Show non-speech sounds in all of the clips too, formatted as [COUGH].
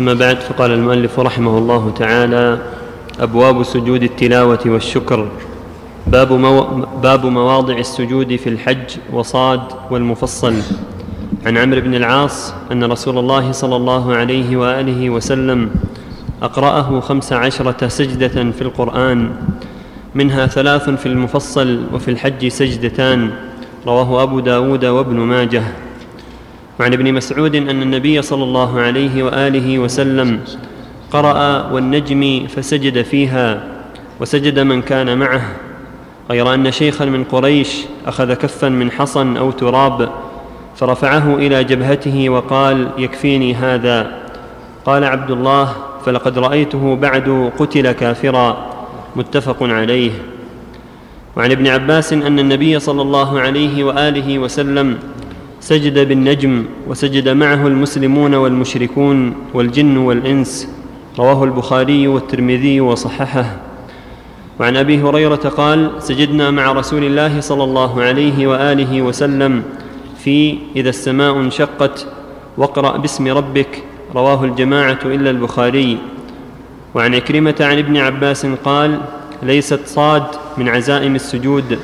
أما بعد فقال المؤلف رحمه الله تعالى أبواب سجود التلاوة والشكر باب, مو... باب مواضع السجود في الحج وصاد والمفصل. عن عمرو بن العاص أن رسول الله صلى الله عليه وآله وسلم أقرأه خمس عشرة سجدة في القرآن منها ثلاث في المفصل وفي الحج سجدتان رواه أبو داود وابن ماجه. وعن ابن مسعود أن النبي صلى الله عليه وآله وسلم قرأ والنجم فسجد فيها وسجد من كان معه غير أن شيخا من قريش أخذ كفا من حصن أو تراب فرفعه إلى جبهته وقال يكفيني هذا. قال عبد الله فلقد رأيته بعد قتل كافرا. متفق عليه. وعن ابن عباس أن النبي صلى الله عليه وآله وسلم سجد بالنجم وسجد معه المسلمون والمشركون والجن والإنس رواه البخاري والترمذي وصححه. وعن أبي هريرة قال سجدنا مع رسول الله صلى الله عليه وآله وسلم في إذا السماء انشقت واقرأ باسم ربك رواه الجماعة إلا البخاري. وعن عكرمه عن ابن عباس قال ليست صاد من عزائم السجود.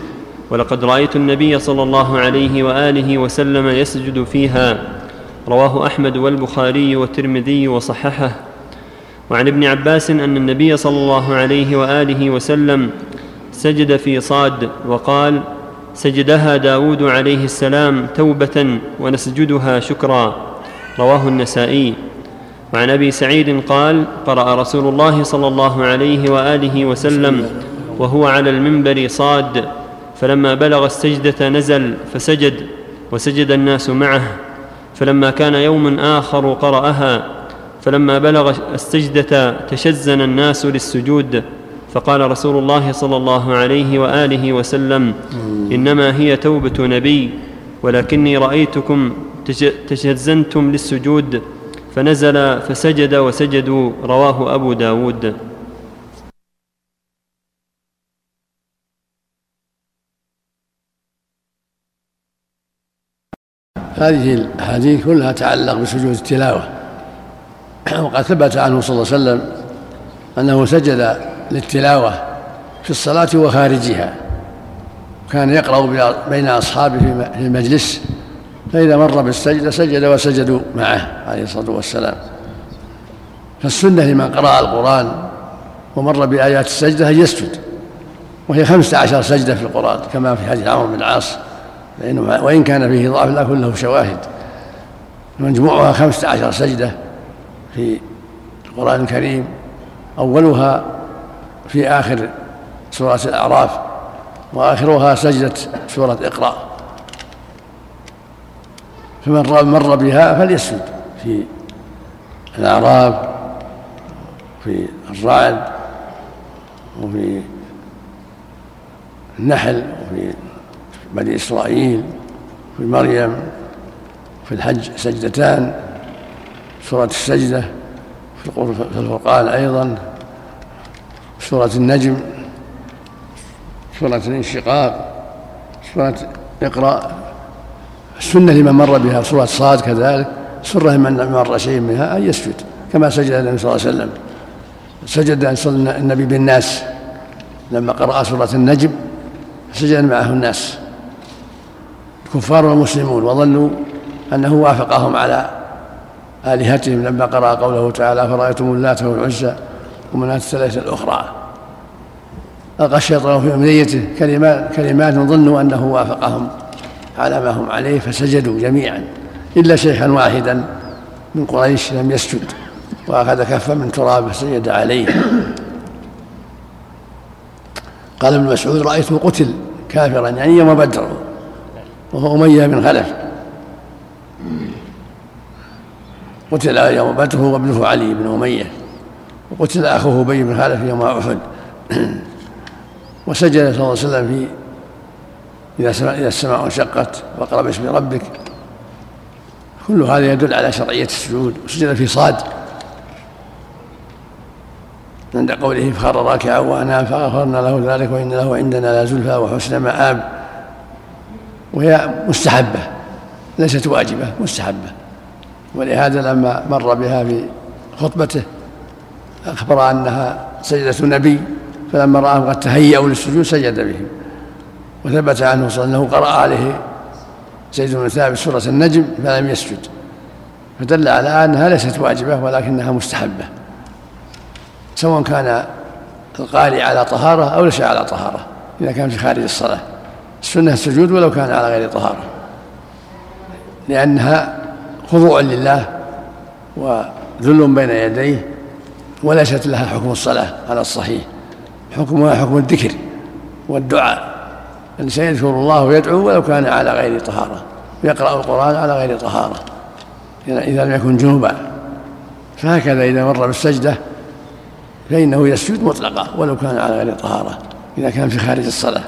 ولقد رأيت النبي صلى الله عليه وآله وسلم يسجد فيها. رواه أحمد والبخاري والترمذي وصححه. وعن ابن عباس أن النبي صلى الله عليه وآله وسلم سجد في صاد وقال سجدها داود عليه السلام توبة ونسجدها شكرا. رواه النسائي. وعن أبي سعيد قال قرأ رسول الله صلى الله عليه وآله وسلم وهو على المنبر صاد. فلما بلغ السجدة نزل فسجد وسجد الناس معه. فلما كان يوم آخر قرأها فلما بلغ السجدة تشزن الناس للسجود. فقال رسول الله صلى الله عليه وآله وسلم إنما هي توبة نبي ولكني رأيتكم تشزنتم للسجود. فنزل فسجد وسجدوا رواه أبو داود. هذه الأحاديث كلها تعلق بسجود التلاوة. وقد ثبت عنه صلى الله عليه وسلم أنه سجد للتلاوة في الصلاة وخارجها. كان يقرأ بين أصحابه في المجلس فإذا مر بالسجدة سجد وسجدوا معه عليه الصلاة والسلام. فالسنة لمن قرأ القرآن ومر بآيات السجدة أن يسجد. وهي خمسة عشر سجدة في القرآن كما في حديث عمرو بن العاص. لأنه وإن كان فيه ضعف لكن له شواهد. مجموعها خمسة عشر سجدة في القرآن الكريم أولها في آخر سورة الأعراف وآخرها سجدة سورة إقرأ. فمن مر بها فليسجد في الأعراف في الرعد وفي النحل وفي بني إسرائيل في مريم في الحج سجدتان سورة السجدة في الفرقان أيضا سورة النجم سورة الانشقاق سورة اقرأ السنة لمن مر بها سورة صاد كذلك سرة لمن مر شيء منها أن يسجد كما سجد النبي صلى الله عليه وسلم. سجد النبي بالناس لما قرأ سورة النجم سجد معه الناس. الكفار والمسلمون وظنوا أنه وافقهم على آلهتهم لما قرأ قوله تعالى فرأيتم اللات والعزى ومناة الثلاثة الأخرى؟ ألقى الشيطان في أمنيته كلمات كلمات ظنوا أنه وافقهم على ما هم عليه فسجدوا جميعا إلا شيخا واحدا من قريش لم يسجد وأخذ كفا من تراب فسجد عليه. قال ابن مسعود رأيته قتل كافرا يعني يوم بدر. وهو أمية بن خلف. قتل يوم بدر هو ابنه علي بن أمية. وقتل أخوه أبي بن خالد يوم أحد. [CLEARS THROAT] وسجد صلى الله عليه وسلم في إذا إذا السماء انشقت واقرأ باسم ربك. كل هذا يدل على شرعية السجود. وسجد في صاد. عند قوله فخر راكعا وأنام فغفرنا له ذلك وإن له عندنا لزلفى وحسن مآب. وهي مستحبة ليست واجبة مستحبة. ولهذا لما مر بها في خطبته أخبر أنها سجدة نبي فلما رآهم قد تهيأوا للسجود سجد بهم. وثبت عنه صلى الله عليه وسلم قرأ عليه زيد بن ثابت سورة النجم فلم يسجد. فدل على أنها ليست واجبة ولكنها مستحبة. سواء كان القارئ على طهارة أو ليس على طهارة إذا كان في خارج الصلاة. السنة السجود ولو كان على غير طهارة. لأنها خضوع لله وذل بين يديه وليست لها حكم الصلاة على الصحيح. حكمها حكم الذكر والدعاء. الإنسان يذكر الله ويدعو ولو كان على غير طهارة. يقرأ القرآن على غير طهارة. إذا لم يكن جنوبا. فهكذا إذا مر بالسجدة فإنه يسجد مطلقا ولو كان على غير طهارة. إذا كان في خارج الصلاة.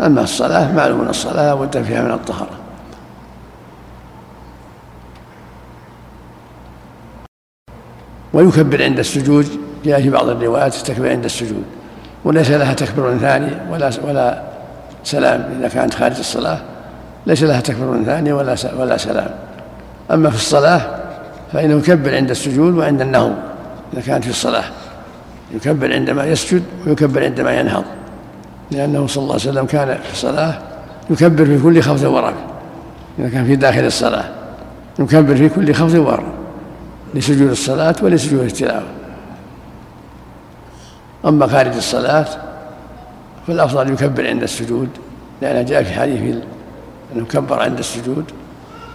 أما الصلاة معلوم الصلاة بد فيها من الطهارة. ويكبر عند السجود جاء في بعض الروايات تكبر عند السجود. وليس لها تكبير ثاني ولا ولا سلام إذا كانت خارج الصلاة. ليس لها تكبير ثاني ولا ولا سلام. أما في الصلاة فإنه يكبر عند السجود وعند النهض إذا كانت في الصلاة. يكبر عندما يسجد ويكبر عندما ينهض. لأنه صلى الله عليه وسلم كان في الصلاة يكبر في كل خفض ورفع إذا كان في داخل الصلاة يكبر في كل خفض ورفع لسجود الصلاة ولسجود التلاوة. أما خارج الصلاة فالأفضل يكبر عند السجود لأنه جاء في حديث أنه كبر عند السجود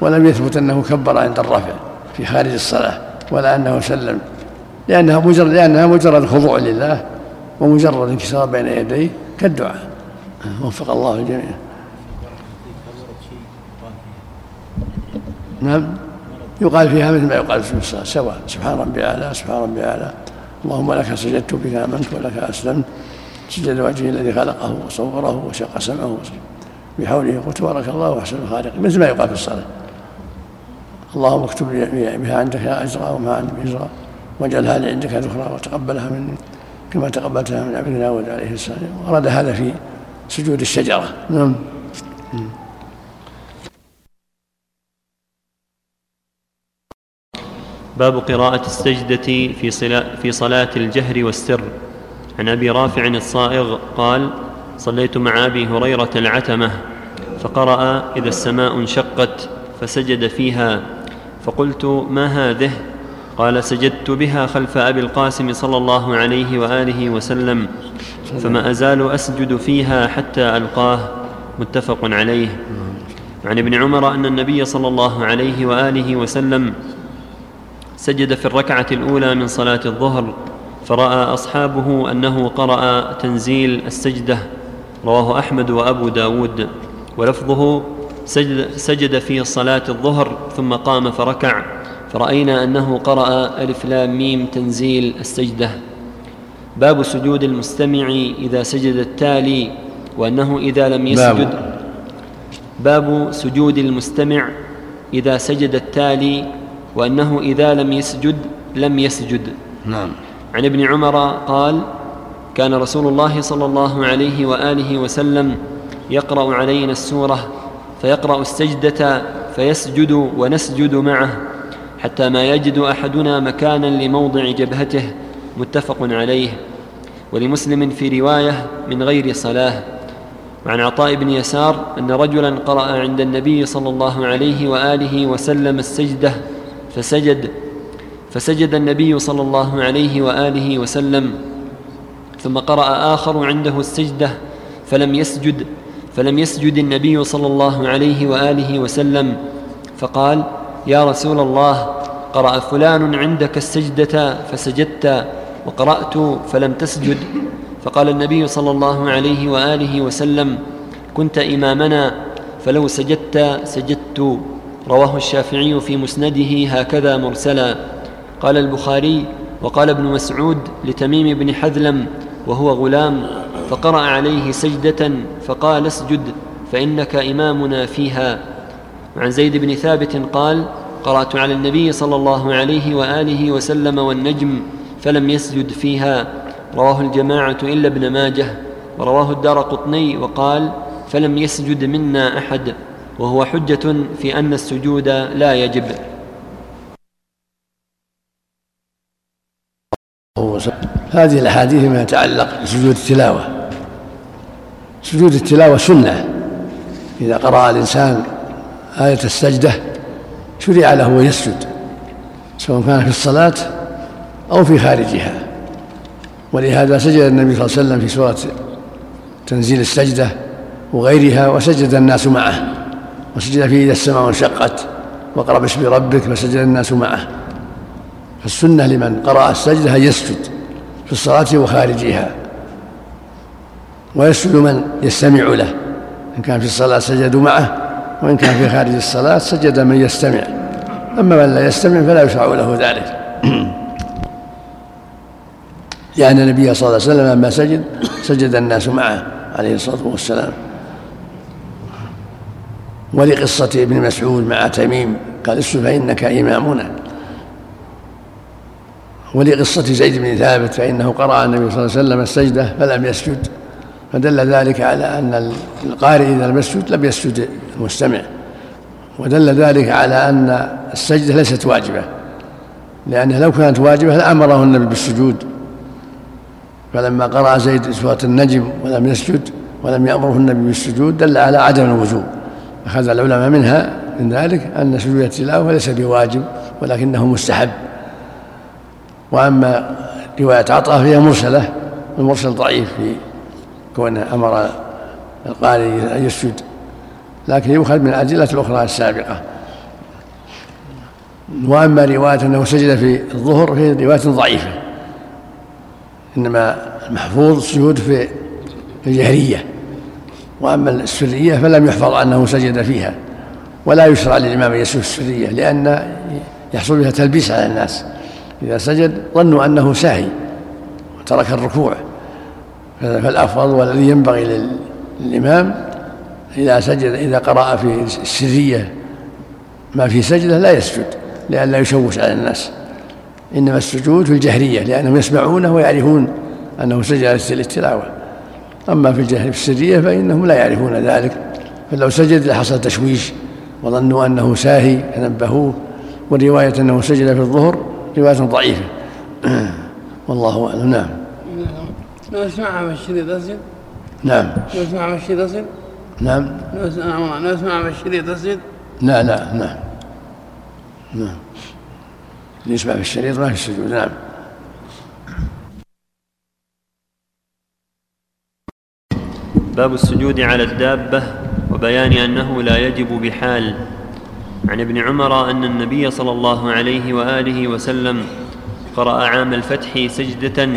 ولم يثبت أنه كبر عند الرفع في خارج الصلاة ولا أنه سلم. لأنها مجرد لأنها مجرد خضوع لله ومجرد انكسار بين يديه كالدعاء. وفق الله الجميع. نعم. يقال فيها مثل ما يقال في الصلاة سواء سبحان ربي أعلى سبحان ربي أعلى. اللهم لك سجدت بك آمنت ولك أسلمت. سجد وجهه الذي خلقه وصوره وشق سمعه بحوله قلت تبارك الله وأحسن الخالق. مثل ما يقال في الصلاة. اللهم اكتب لي بها عندك أجرا وما عندي بإجرا واجعلها لي عندك ذخرا وتقبلها مني. كما تقبلتها من عبد داود عليه السلام. ورد هذا في سجود الشجرة. نعم. باب قراءة السجدة في في صلاة الجهر والسر. عن أبي رافع الصائغ قال صليت مع أبي هريرة العتمة فقرأ إذا السماء انشقت فسجد فيها فقلت ما هذه؟ قال سجدت بها خلف أبي القاسم صلى الله عليه وآله وسلم فما أزال أسجد فيها حتى ألقاه. متفق عليه. عن ابن عمر أن النبي صلى الله عليه وآله وسلم سجد في الركعة الأولى من صلاة الظهر فرأى أصحابه أنه قرأ تنزيل السجدة. رواه أحمد وأبو داود. ولفظه سجد, سجد في صلاة الظهر ثم قام فركع. فراينا أنه قرأ ألف لام ميم تنزيل السجدة. باب سجود المستمع إذا سجد التالي وأنه إذا لم يسجد. باب سجود المستمع إذا سجد التالي وأنه إذا لم يسجد لم يسجد. نعم. عن ابن عمر قال كان رسول الله صلى الله عليه وآله وسلم يقرأ علينا السورة فيقرأ السجدة فيسجد ونسجد معه. حتى ما يجد أحدنا مكانا لموضع جبهته متفق عليه. ولمسلم في رواية من غير صلاة. وعن عطاء بن يسار أن رجلا قرأ عند النبي صلى الله عليه وآله وسلم السجدة فسجد فسجد النبي صلى الله عليه وآله وسلم. ثم قرأ آخر عنده السجدة فلم يسجد فلم يسجد النبي صلى الله عليه وآله وسلم. فقال يا رسول الله قرأ فلان عندك السجدة فسجدت وقرأت فلم تسجد. فقال النبي صلى الله عليه وآله وسلم كنت إمامنا فلو سجدت سجدت. رواه الشافعي في مسنده هكذا مرسلا. قال البخاري وقال ابن مسعود لتميم بن حذلم وهو غلام فقرأ عليه سجدة فقال اسجد فإنك إمامنا فيها. وعن زيد بن ثابت قال قرأت على النبي صلى الله عليه وآله وسلم والنجم فلم يسجد فيها. رواه الجماعة إلا ابن ماجه ورواه الدار قطني وقال فلم يسجد منا أحد وهو حجة في أن السجود لا يجب. هذه الأحاديث ما يتعلق بسجود التلاوة سجود التلاوة سنة إذا قرأ الإنسان آية السجدة شرع له أن يسجد سواء كان في الصلاة أو في خارجها. ولهذا سجد النبي صلى الله عليه وسلم في سورة تنزيل السجدة وغيرها وسجد الناس معه وسجد فيه إذا السماء انشقت وقرأ باسم ربك فسجد الناس معه. فالسنة لمن قرأ السجدة أن يسجد في الصلاة وخارجها. ويسجد من يستمع له إن كان في الصلاة سجدوا معه وإن كان في خارج الصلاة سجد من يستمع. أما من لا يستمع فلا يشرع له ذلك. [CLEARS THROAT] لأن النبي صلى الله عليه وسلم لما سجد سجد الناس معه عليه الصلاة والسلام. ولقصة ابن مسعود مع تميم قال اسجد فإنك إمامنا. ولقصة زيد بن ثابت فإنه قرأ النبي صلى الله عليه وسلم السجدة فلم يسجد. فدل ذلك على أن القارئ إذا لم يسجد لم يسجد المستمع. ودل ذلك على أن السجدة ليست واجبة لأنها لو كانت واجبة لأمره النبي بالسجود. فلما قرأ زيد سورة النجم ولم يسجد ولم يأمره النبي بالسجود دل على عدم الوجوب. أخذ العلماء منها من ذلك أن سجود التلاوة ليس بواجب ولكنه مستحب. وأما رواية عطاء فهي مرسلة والمرسل ضعيف في كونه أمر القارئ أن يسجد لكن يؤخذ من الأدلة الأخرى السابقة. وأما رواية أنه سجد في الظهر فهي رواية ضعيفة. إنما المحفوظ السجود في الجهرية. وأما السرية فلم يحفظ أنه سجد فيها. ولا يشرع للإمام أن يسجد السرية لأن يحصل بها تلبيس على الناس. إذا سجد ظنوا أنه ساهي وترك الركوع. فالأفضل والذي ينبغي للإمام إذا سجد إذا قرأ في السرية ما في سجدة لا يسجد لئلا يشوش على الناس. إنما السجود في الجهرية لأنهم يسمعونه ويعرفون أنه سجد للتلاوة أما في الجهر في السرية فإنهم لا يعرفون ذلك. فلو سجد لحصل تشويش وظنوا أنه ساهي فنبهوه. ورواية أنه سجد في الظهر رواية ضعيفة. [CLEARS THROAT] والله أعلم. نعم. لو اسمعها في الشريط أسجد نعم. لو اسمعها في الشريط أسجد نعم. لو اسمعها في الشريط أسجد لا لا نعم. نعم. يسمع في الشريط ما في السجود نعم. باب السجود على الدابة وبيان أنه لا يجب بحال. عن ابن عمر أن النبي صلى الله عليه وآله وسلم قرأ عام الفتح سجدة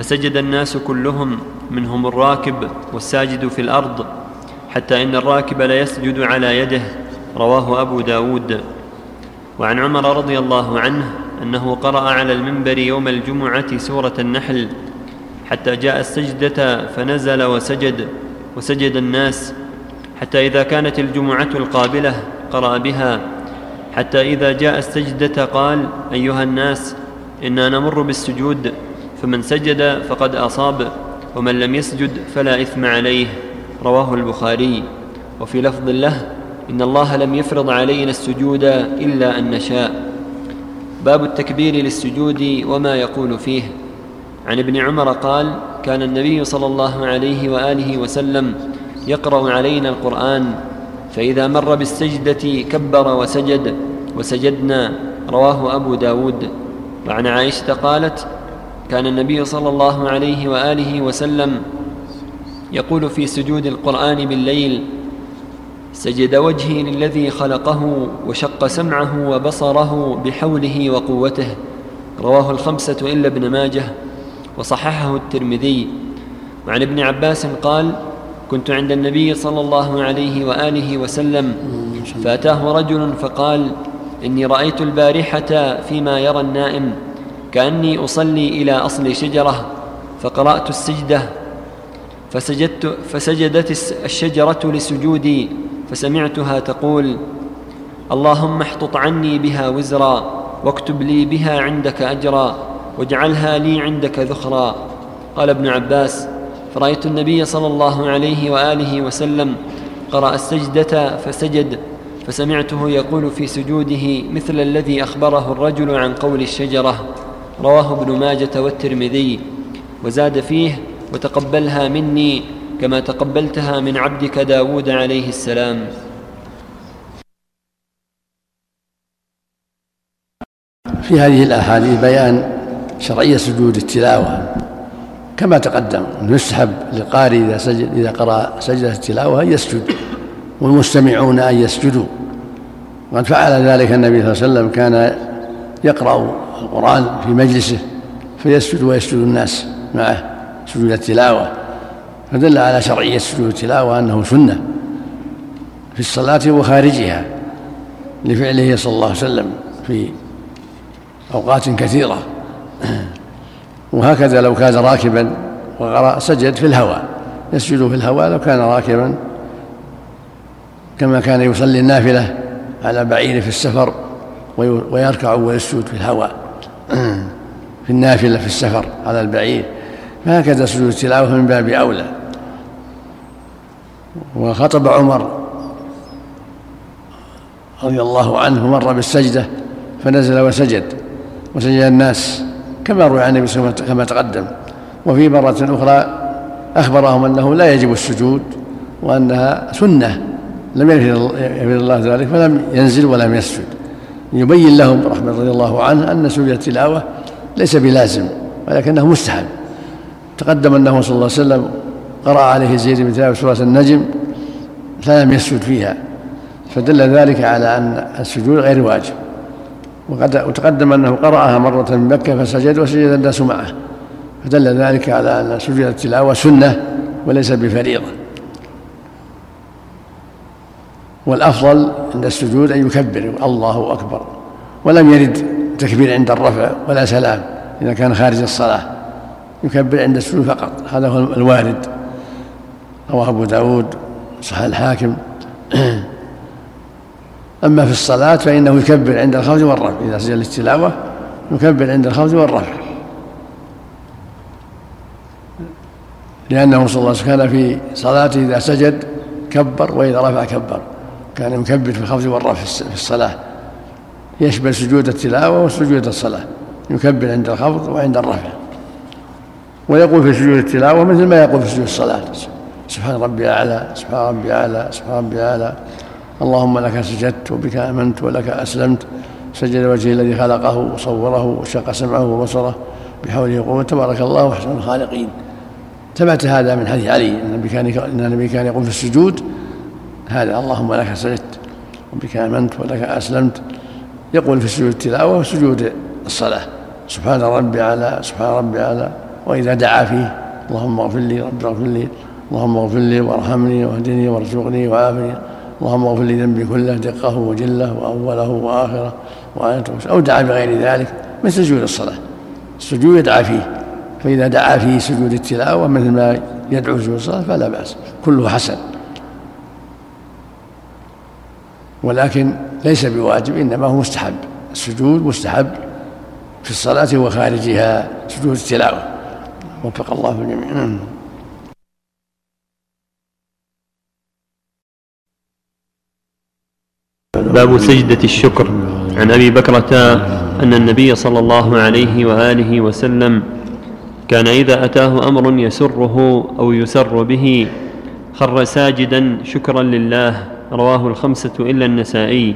فسجد الناس كلهم منهم الراكب والساجد في الأرض حتى إن الراكب ليسجد على يده رواه أبو داود. وعن عمر رضي الله عنه أنه قرأ على المنبر يوم الجمعة سورة النحل حتى جاء السجدة فنزل وسجد وسجد الناس حتى إذا كانت الجمعة القابلة قرأ بها حتى إذا جاء السجدة قال أيها الناس إنا نمر بالسجود. فمن سجد فقد أصاب ومن لم يسجد فلا إثم عليه رواه البخاري. وفي لفظ له إن الله لم يفرض علينا السجود إلا أن نشاء. باب التكبير للسجود وما يقول فيه. عن ابن عمر قال كان النبي صلى الله عليه وآله وسلم يقرأ علينا القرآن فإذا مر بالسجدة كبر وسجد وسجدنا رواه أبو داود. وعن عائشة قالت كان النبي صلى الله عليه وآله وسلم يقول في سجود القرآن بالليل سجد وجهي للذي خلقه وشق سمعه وبصره بحوله وقوته. رواه الخمسة إلا ابن ماجه وصححه الترمذي. وعن ابن عباس قال كنت عند النبي صلى الله عليه وآله وسلم فأتاه رجل فقال إني رأيت البارحة فيما يرى النائم. كأني أصلي إلى أصل شجرة فقرأت السجدة فسجدت فسجدت الشجرة لسجودي فسمعتها تقول اللهم احطط عني بها وزرا واكتب لي بها عندك أجرا واجعلها لي عندك ذخرا. قال ابن عباس فرأيت النبي صلى الله عليه وآله وسلم قرأ السجدة فسجد فسمعته يقول في سجوده مثل الذي أخبره الرجل عن قول الشجرة. رواه ابن ماجة والترمذي وزاد فيه وتقبلها مني كما تقبلتها من عبدك داود عليه السلام. في هذه الأحاديث بيان شرعية سجود التلاوة. كما تقدم يسحب للقارئ إذا, سجد إذا قرأ سجدة التلاوة أن يسجد والمستمعون أن يسجدوا. وقد فعل ذلك النبي صلى الله عليه وسلم كان يقرأ القرآن في مجلسه فيسجد ويسجد الناس معه سجود التلاوة. فدل على شرعية سجود التلاوة أنه سنة في الصلاة وخارجها لفعله صلى الله عليه وسلم في أوقات كثيرة. وهكذا لو كان راكبا وقرأ سجد في الهواء يسجد في الهواء لو كان راكبا. كما كان يصلي النافلة على بعير في السفر ويركع ويسجد في الهواء. في النافلة في السفر على البعير. فهكذا سجود التلاوة من باب أولى. وخطب عمر رضي الله عنه مر بالسجدة فنزل وسجد وسجد الناس كما روي عن النبي كما تقدم. وفي مرة أخرى أخبرهم أنه لا يجب السجود وأنها سنة لم يرد الله ذلك فلم ينزل ولم يسجد. يبين لهم رحمة رضي الله عنه أن سجود التلاوة ليس بلازم ولكنه مستحب. تقدم أنه صلى الله عليه وسلم قرأ عليه زيد بن ثابت سورة النجم فلم يسجد فيها فدل ذلك على أن السجود غير واجب. وقد وتقدم أنه قرأها مرة من مكة فسجد وسجد الناس معه. فدل ذلك على أن سجود التلاوة سنة وليس بفريضة. والأفضل عند السجود أن يكبر الله أكبر. ولم يرد تكبير عند الرفع ولا سلام إذا كان خارج الصلاة. يكبر عند السجود فقط هذا هو الوارد. رواه أبو داود صحيح الحاكم. [CLEARS THROAT] أما في الصلاة فإنه يكبر عند الخفض والرفع إذا سجل التلاوة يكبر عند الخفض والرفع. لأنه صلى الله عليه وسلم كان في صلاته إذا سجد كبر وإذا رفع كبر. كان يكبر في الخفض والرفع في الصلاة. يشمل سجود التلاوة وسجود الصلاة. يكبر عند الخفض وعند الرفع. ويقول في سجود التلاوة مثل ما يقول في سجود الصلاة. سبحان ربي أعلى سبحان ربي أعلى سبحان ربي أعلى. اللهم لك سجدت وبك آمنت ولك أسلمت. سجد وجهي الذي خلقه وصوره وشق سمعه وبصره. بحوله وقوته تبارك الله احسن الخالقين. ثبت هذا من حديث علي. إن النبي كان إن النبي كان في السجود هذا اللهم لك سجدت وبك آمنت ولك أسلمت. يقول في سجود التلاوة وسجود الصلاة. سبحان ربي على سبحان ربي على وإذا دعا فيه اللهم اغفر لي رب اغفر لي. اللهم اغفر لي وارحمني واهدني وارزقني وعافني. اللهم اغفر لي ذنبي كله دقه وجله وأوله وآخره وآيته أو دعا بغير ذلك مثل سجود الصلاة. السجود يدعى فيه. فإذا دعا فيه سجود التلاوة مثل ما يدعو سجود الصلاة فلا بأس. كله حسن. ولكن ليس بواجب إنما هو مستحب. السجود مستحب في الصلاة وخارجها سجود التلاوة. وفق الله الجميع. باب سجدة الشكر. عن أبي بكرة أن النبي صلى الله عليه وآله وسلم كان إذا أتاه أمر يسره أو يسر به خر ساجدا شكرا لله. رواه الخمسة إلا النسائي.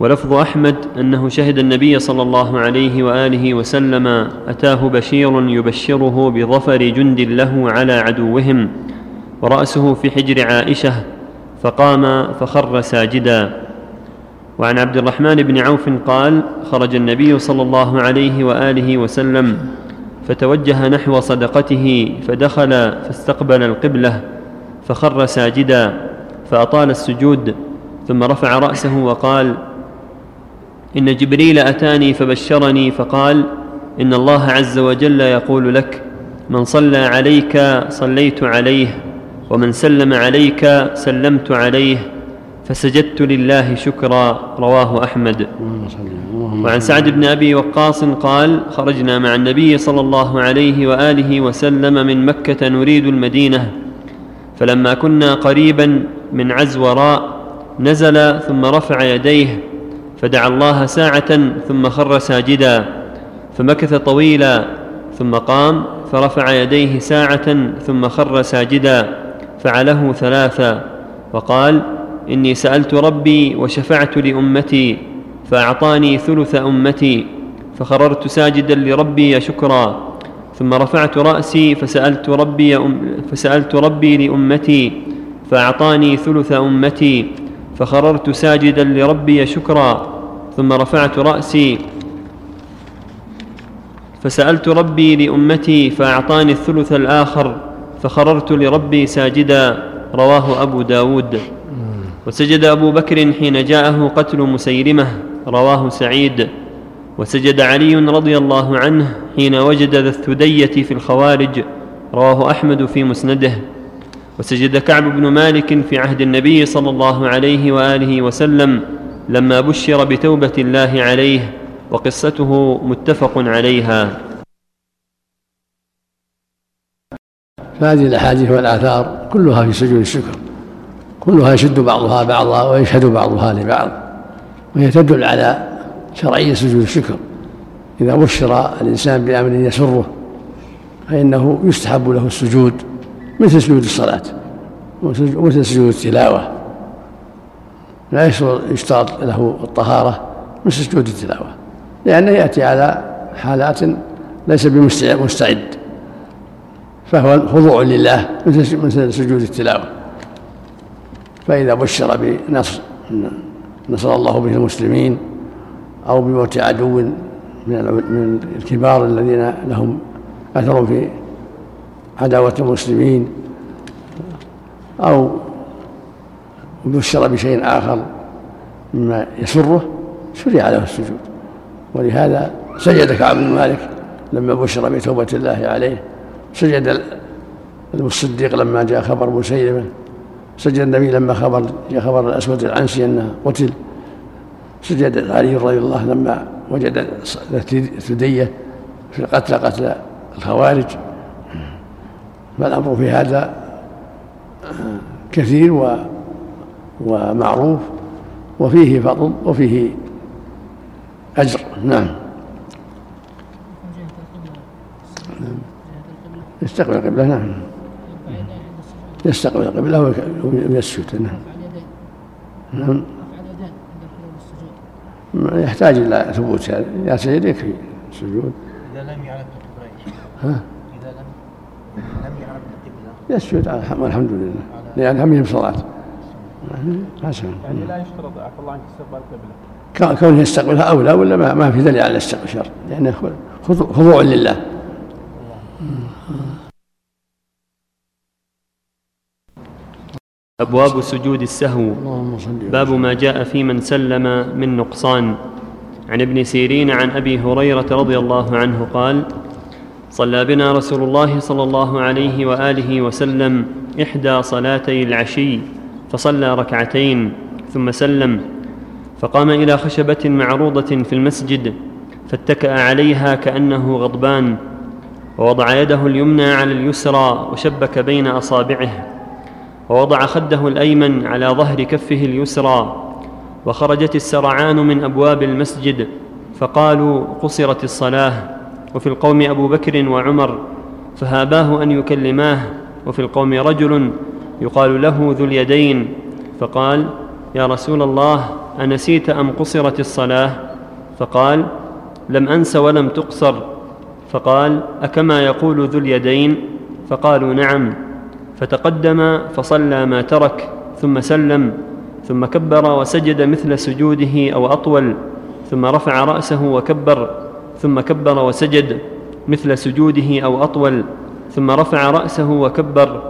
ولفظ أحمد أنه شهد النبي صلى الله عليه وآله وسلم أتاه بشير يبشره بظفر جند له على عدوهم ورأسه في حجر عائشة فقام فخر ساجدا. وعن عبد الرحمن بن عوف قال خرج النبي صلى الله عليه وآله وسلم فتوجه نحو صدقته فدخل فاستقبل القبلة فخر ساجدا. فأطال السجود ثم رفع رأسه وقال إن جبريل أتاني فبشرني فقال إن الله عز وجل يقول لك من صلى عليك صليت عليه ومن سلم عليك سلمت عليه فسجدت لله شكرا رواه أحمد. وعن سعد بن أبي وقاص قال خرجنا مع النبي صلى الله عليه وآله وسلم من مكة نريد المدينة فلما كنا قريبا من عزوراء نزل ثم رفع يديه فدعا الله ساعة ثم خر ساجدا فمكث طويلا ثم قام فرفع يديه ساعة ثم خر ساجدا فعله ثلاثا وقال إني سألت ربي وشفعت لأمتي فأعطاني ثلث أمتي فخررت ساجدا لربي شكرا ثم رفعت رأسي فسألت ربي فسألت ربي لأمتي فأعطاني ثلث أمتي فخررت ساجدا لربي شكرا ثم رفعت رأسي. فسألت ربي لأمتي فأعطاني الثلث الآخر فخررت لربي ساجدا رواه أبو داود. وسجد أبو بكر حين جاءه قتل مسيلمه رواه سعيد. وسجد علي رضي الله عنه حين وجد ذا الثدية في الخوارج رواه أحمد في مسنده. وسجد كعب بن مالك في عهد النبي صلى الله عليه وآله وسلم لما بشر بتوبة الله عليه وقصته متفق عليها. فهذه الأحاديث والآثار كلها في سجود الشكر كلها يشد بعضها بعضا ويشهد بعضها لبعض وهي تدل على شرعية سجود الشكر. إذا بشر الإنسان بأمر يسره فإنه يستحب له السجود. مثل سجود الصلاة ومثل سجود التلاوة. لا يشترط له الطهارة مثل سجود التلاوة لأنه يأتي على حالات ليس بمستعد فهو خضوع لله مثل سجود التلاوة. فإذا بشر بنصر نصر الله به المسلمين أو بموت عدو من الكبار الذين لهم أثر في عداوة المسلمين أو بشر بشيء آخر مما يسره شرع له السجود. ولهذا سجد كعب بن مالك لما بشر بتوبة الله عليه. سجد الصديق لما جاء خبر مسيلمة. سجد النبي لما خبر جاء خبر الأسود العنسي أنه قتل. سجد علي رضي الله لما وجد الثدية في القتل قتل الخوارج. فالأمر في هذا كثير و ومعروف وفيه فضل وفيه أجر. نعم. يستقبل القبلة. نعم. يستقبل القبلة ويسجد. نعم. نعم. يحتاج إلى ثبوت. هذا يا سيدي يكفي السجود. إذا لم القبلة ها؟ إذا لم لم يعرف القبلة يسجد والحمد لله. لأن هم صلاة. حسن يعني لا يشترط عفى الله عنك استقبال القبلة كونه يستقبلها أولى ولا ما, ما في دليل على الاستقبال لأنه خضوع لله. أبواب سجود السهو. باب ما جاء في من سلم من نقصان. عن ابن سيرين عن أبي هريرة رضي الله عنه قال صلى بنا رسول الله صلى الله عليه وآله وسلم إحدى صلاتي العشي فصلى ركعتين ثم سلم فقام إلى خشبة معروضة في المسجد فاتكأ عليها كأنه غضبان ووضع يده اليمنى على اليسرى وشبك بين أصابعه ووضع خده الأيمن على ظهر كفه اليسرى وخرجت السرعان من أبواب المسجد فقالوا قصرت الصلاة. وفي القوم أبو بكر وعمر فهاباه أن يكلماه وفي القوم رجل يقال له ذو اليدين فقال يا رسول الله أنسيت أم قصرت الصلاة؟ فقال لم أنس ولم تقصر. فقال أكما يقول ذو اليدين؟ فقالوا نعم. فتقدم فصلى ما ترك ثم سلم ثم كبر وسجد مثل سجوده أو أطول ثم رفع رأسه وكبر ثم كبر وسجد مثل سجوده أو أطول ثم رفع رأسه وكبر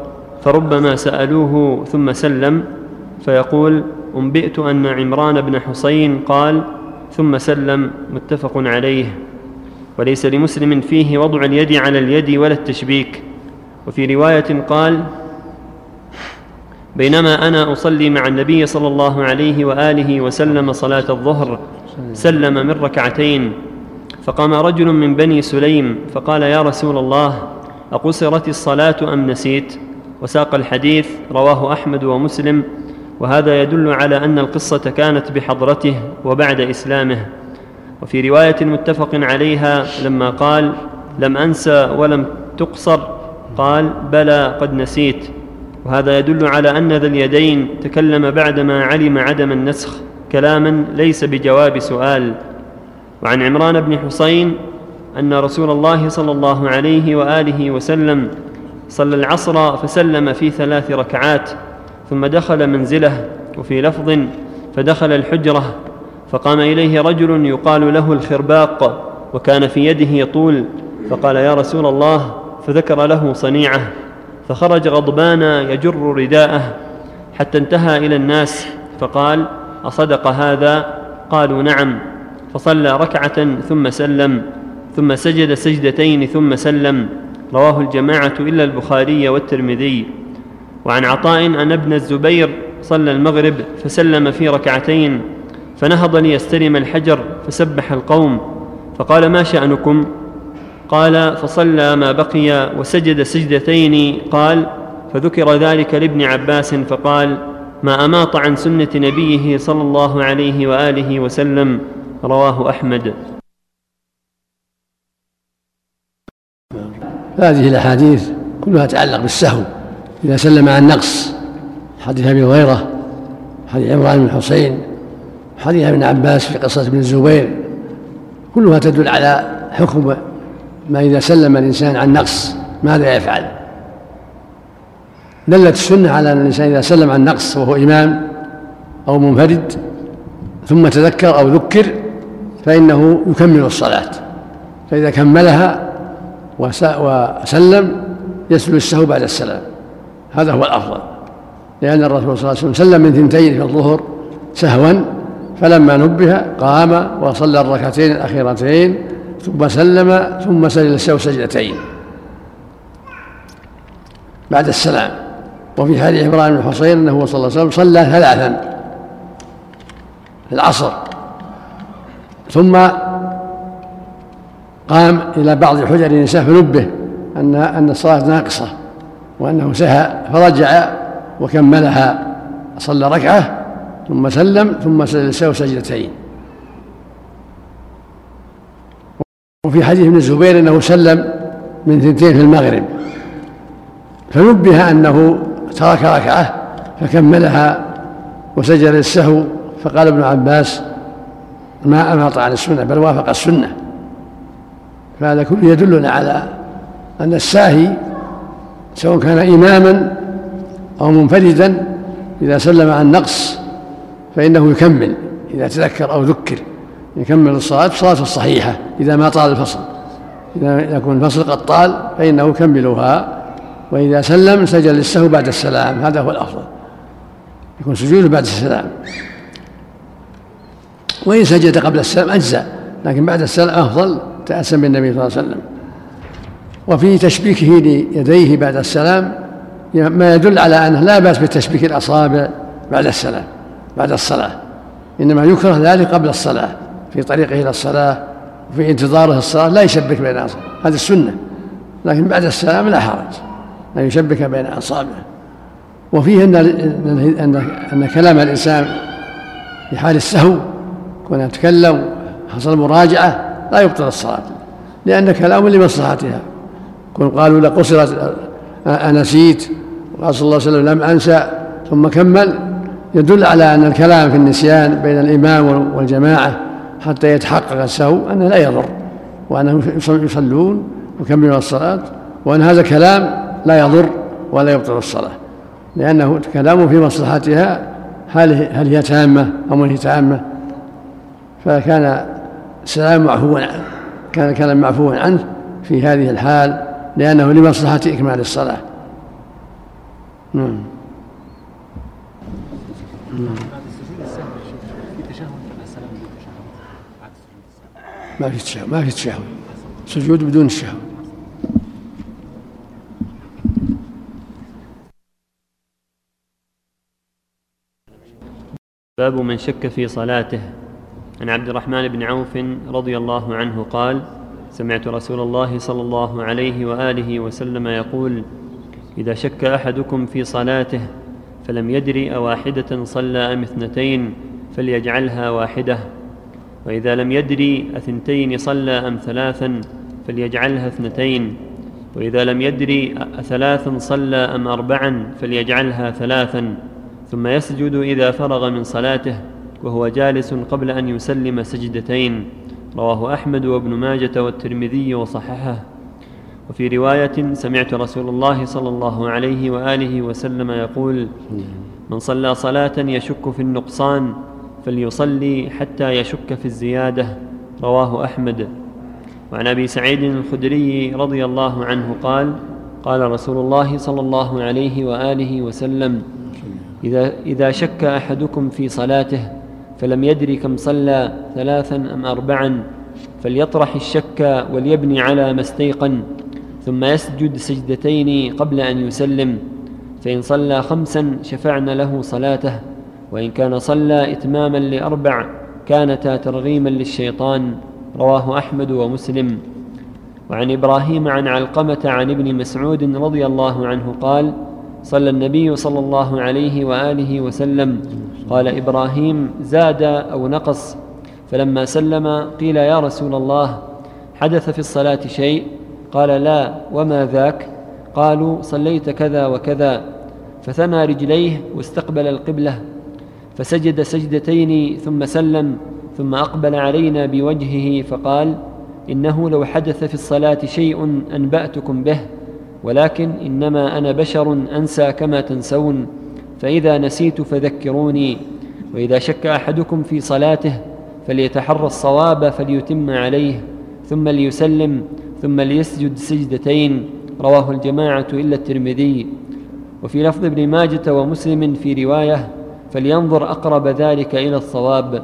فربما سألوه ثم سلم فيقول أنبئت أن عمران بن حسين قال ثم سلم متفق عليه. وليس لمسلم فيه وضع اليد على اليد ولا التشبيك. وفي رواية قال بينما أنا أصلي مع النبي صلى الله عليه وآله وسلم صلاة الظهر سلم من ركعتين فقام رجل من بني سليم فقال يا رسول الله أقصرت الصلاة أم نسيت؟ وساق الحديث رواه أحمد ومسلم وهذا يدل على أن القصة كانت بحضرته وبعد إسلامه. وفي رواية متفق عليها لما قال لم انسى ولم تقصر قال بلى قد نسيت. وهذا يدل على أن ذا اليدين تكلم بعدما علم عدم النسخ كلاما ليس بجواب سؤال. وعن عمران بن حسين أن رسول الله صلى الله عليه وآله وسلم صلى العصر فسلم في ثلاث ركعات ثم دخل منزله وفي لفظ فدخل الحجرة فقام إليه رجل يقال له الخرباق وكان في يده طول فقال يا رسول الله فذكر له صنيعة فخرج غضبان يجر رداءه حتى انتهى إلى الناس فقال أصدق هذا؟ قالوا نعم. فصلى ركعة ثم سلم ثم سجد سجدتين ثم سلم. رواه الجماعة إلا البخاري والترمذي. وعن عطاء أن ابن الزبير صلى المغرب فسلم في ركعتين فنهض ليستلم الحجر فسبح القوم. فقال ما شأنكم؟ قال فصلى ما بقي وسجد سجدتين. قال فذكر ذلك لابن عباس فقال ما أماط عن سنة نبيه صلى الله عليه وآله وسلم. رواه أحمد. هذه الأحاديث كلها تتعلق بالسهو. إذا سلم عن نقص حديث أبي هريرة حديث عمران بن حسين حديث ابن عباس في قصة ابن الزبير كلها تدل على حكم ما إذا سلم الإنسان عن نقص ماذا يفعل؟ دلت السنة على أن الإنسان إذا سلم عن نقص وهو إمام أو منفرد ثم تذكر أو ذكر فإنه يكمل الصلاة. فإذا كملها وسلم يسلم السهو بعد السلام. هذا هو الأفضل. لأن الرسول صلى الله عليه وسلم سلم من ثنتين في الظهر سهوا فلما نبه قام وصلى الركعتين الأخيرتين ثم سلم ثم سجد السهو سجدتين. بعد السلام. وفي حديث عمران بن حصين أنه صلى الله عليه وسلم صلى ثلاثا العصر. ثم قام إلى بعض حجر النساء فنبه أن أن الصلاة ناقصة وأنه سهى فرجع وكملها صلى ركعة ثم سلم ثم سجد سجدتين. وفي حديث ابن الزبير أنه سلم من ثنتين في المغرب فنبه أنه ترك ركعة فكملها وسجد السهو فقال ابن عباس ما أنهط عن السنة بل وافق السنة. فهذا كله يدلنا على أن الساهي سواء كان إماما أو منفردا إذا سلم عن نقص فإنه يكمل إذا تذكر أو ذكر يكمل الصلاة الصلاة الصحيحة إذا ما طال الفصل. إذا يكون الفصل قد طال فإنه يكملها وإذا سلم سجد للسهو بعد السلام هذا هو الأفضل. يكون سجوده بعد السلام. وإن سجد قبل السلام أجزأ لكن بعد السلام أفضل تأسم بالنبي صلى الله عليه وسلم. وفي تشبيكه ليديه بعد السلام ما يدل على أنه لا بأس بتشبيك الأصابع بعد السلام بعد الصلاة. إنما يكره ذلك قبل الصلاة في طريقه إلى الصلاة وفي انتظاره الصلاة لا يشبك بين أصابعه هذه السنة. لكن بعد السلام لا حرج أن يشبك بين أصابعه وفيه أن أن أن كلام الإنسان في حال السهو كون يتكلم حصل مراجعة لا يبطل الصلاة لأن كلام لمصلحتها. كن قالوا لقصرت أنسيت وقال صلى الله عليه وسلم لم أنسى. ثم كمل. يدل على أن الكلام في النسيان بين الإمام والجماعة حتى يتحقق السهو أنه لا يضر وأنهم يصلون ويكملون الصلاة وأن هذا كلام لا يضر ولا يبطل الصلاة. لأنه كلام في مصلحتها هل هي تامة أم هي تامة؟ فكان السلام معفو عنه كان كلام معفو عنه في هذه الحال لأنه لمصلحة إكمال الصلاة. نعم. ما في تشهد ما في تشهد. سجود بدون الشهوة باب من شك في صلاته. عن عبد الرحمن بن عوف رضي الله عنه قال سمعت رسول الله صلى الله عليه وآله وسلم يقول إذا شك أحدكم في صلاته فلم يدر أواحدة صلى أم اثنتين فليجعلها واحدة وإذا لم يدري أثنتين صلى أم ثلاثا فليجعلها اثنتين وإذا لم يدري أثلاثا صلى أم أربعا فليجعلها ثلاثا ثم يسجد إذا فرغ من صلاته وهو جالس قبل أن يسلم سجدتين رواه أحمد وابن ماجة والترمذي وصححه. وفي رواية سمعت رسول الله صلى الله عليه وآله وسلم يقول من صلى صلاة يشك في النقصان فليصلي حتى يشك في الزيادة. رواه أحمد. وعن أبي سعيد الخدري رضي الله عنه قال قال رسول الله صلى الله عليه وآله وسلم إذا, إذا شك أحدكم في صلاته فلم يدر كم صلى ثلاثا أم أربعا فليطرح الشك وليبني على ما استيقن ثم يسجد سجدتين قبل أن يسلم فإن صلى خمسا شفعن له صلاته وإن كان صلى إتماما لأربع كانتا ترغيما للشيطان رواه أحمد ومسلم. وعن إبراهيم عن علقمة عن ابن مسعود رضي الله عنه قال صلى النبي صلى الله عليه وآله وسلم قال إبراهيم زاد أو نقص فلما سلم قيل يا رسول الله حدث في الصلاة شيء؟ قال لا وما ذاك؟ قالوا صليت كذا وكذا. فثنى رجليه واستقبل القبلة فسجد سجدتين ثم سلم ثم أقبل علينا بوجهه فقال إنه لو حدث في الصلاة شيء أنبأتكم به ولكن إنما أنا بشر أنسى كما تنسون. فإذا نسيت فذكروني وإذا شك أحدكم في صلاته فليتحرى الصواب فليتم عليه ثم ليسلم ثم ليسجد سجدتين رواه الجماعة إلا الترمذي. وفي لفظ ابن ماجة ومسلم في رواية فلينظر أقرب ذلك إلى الصواب.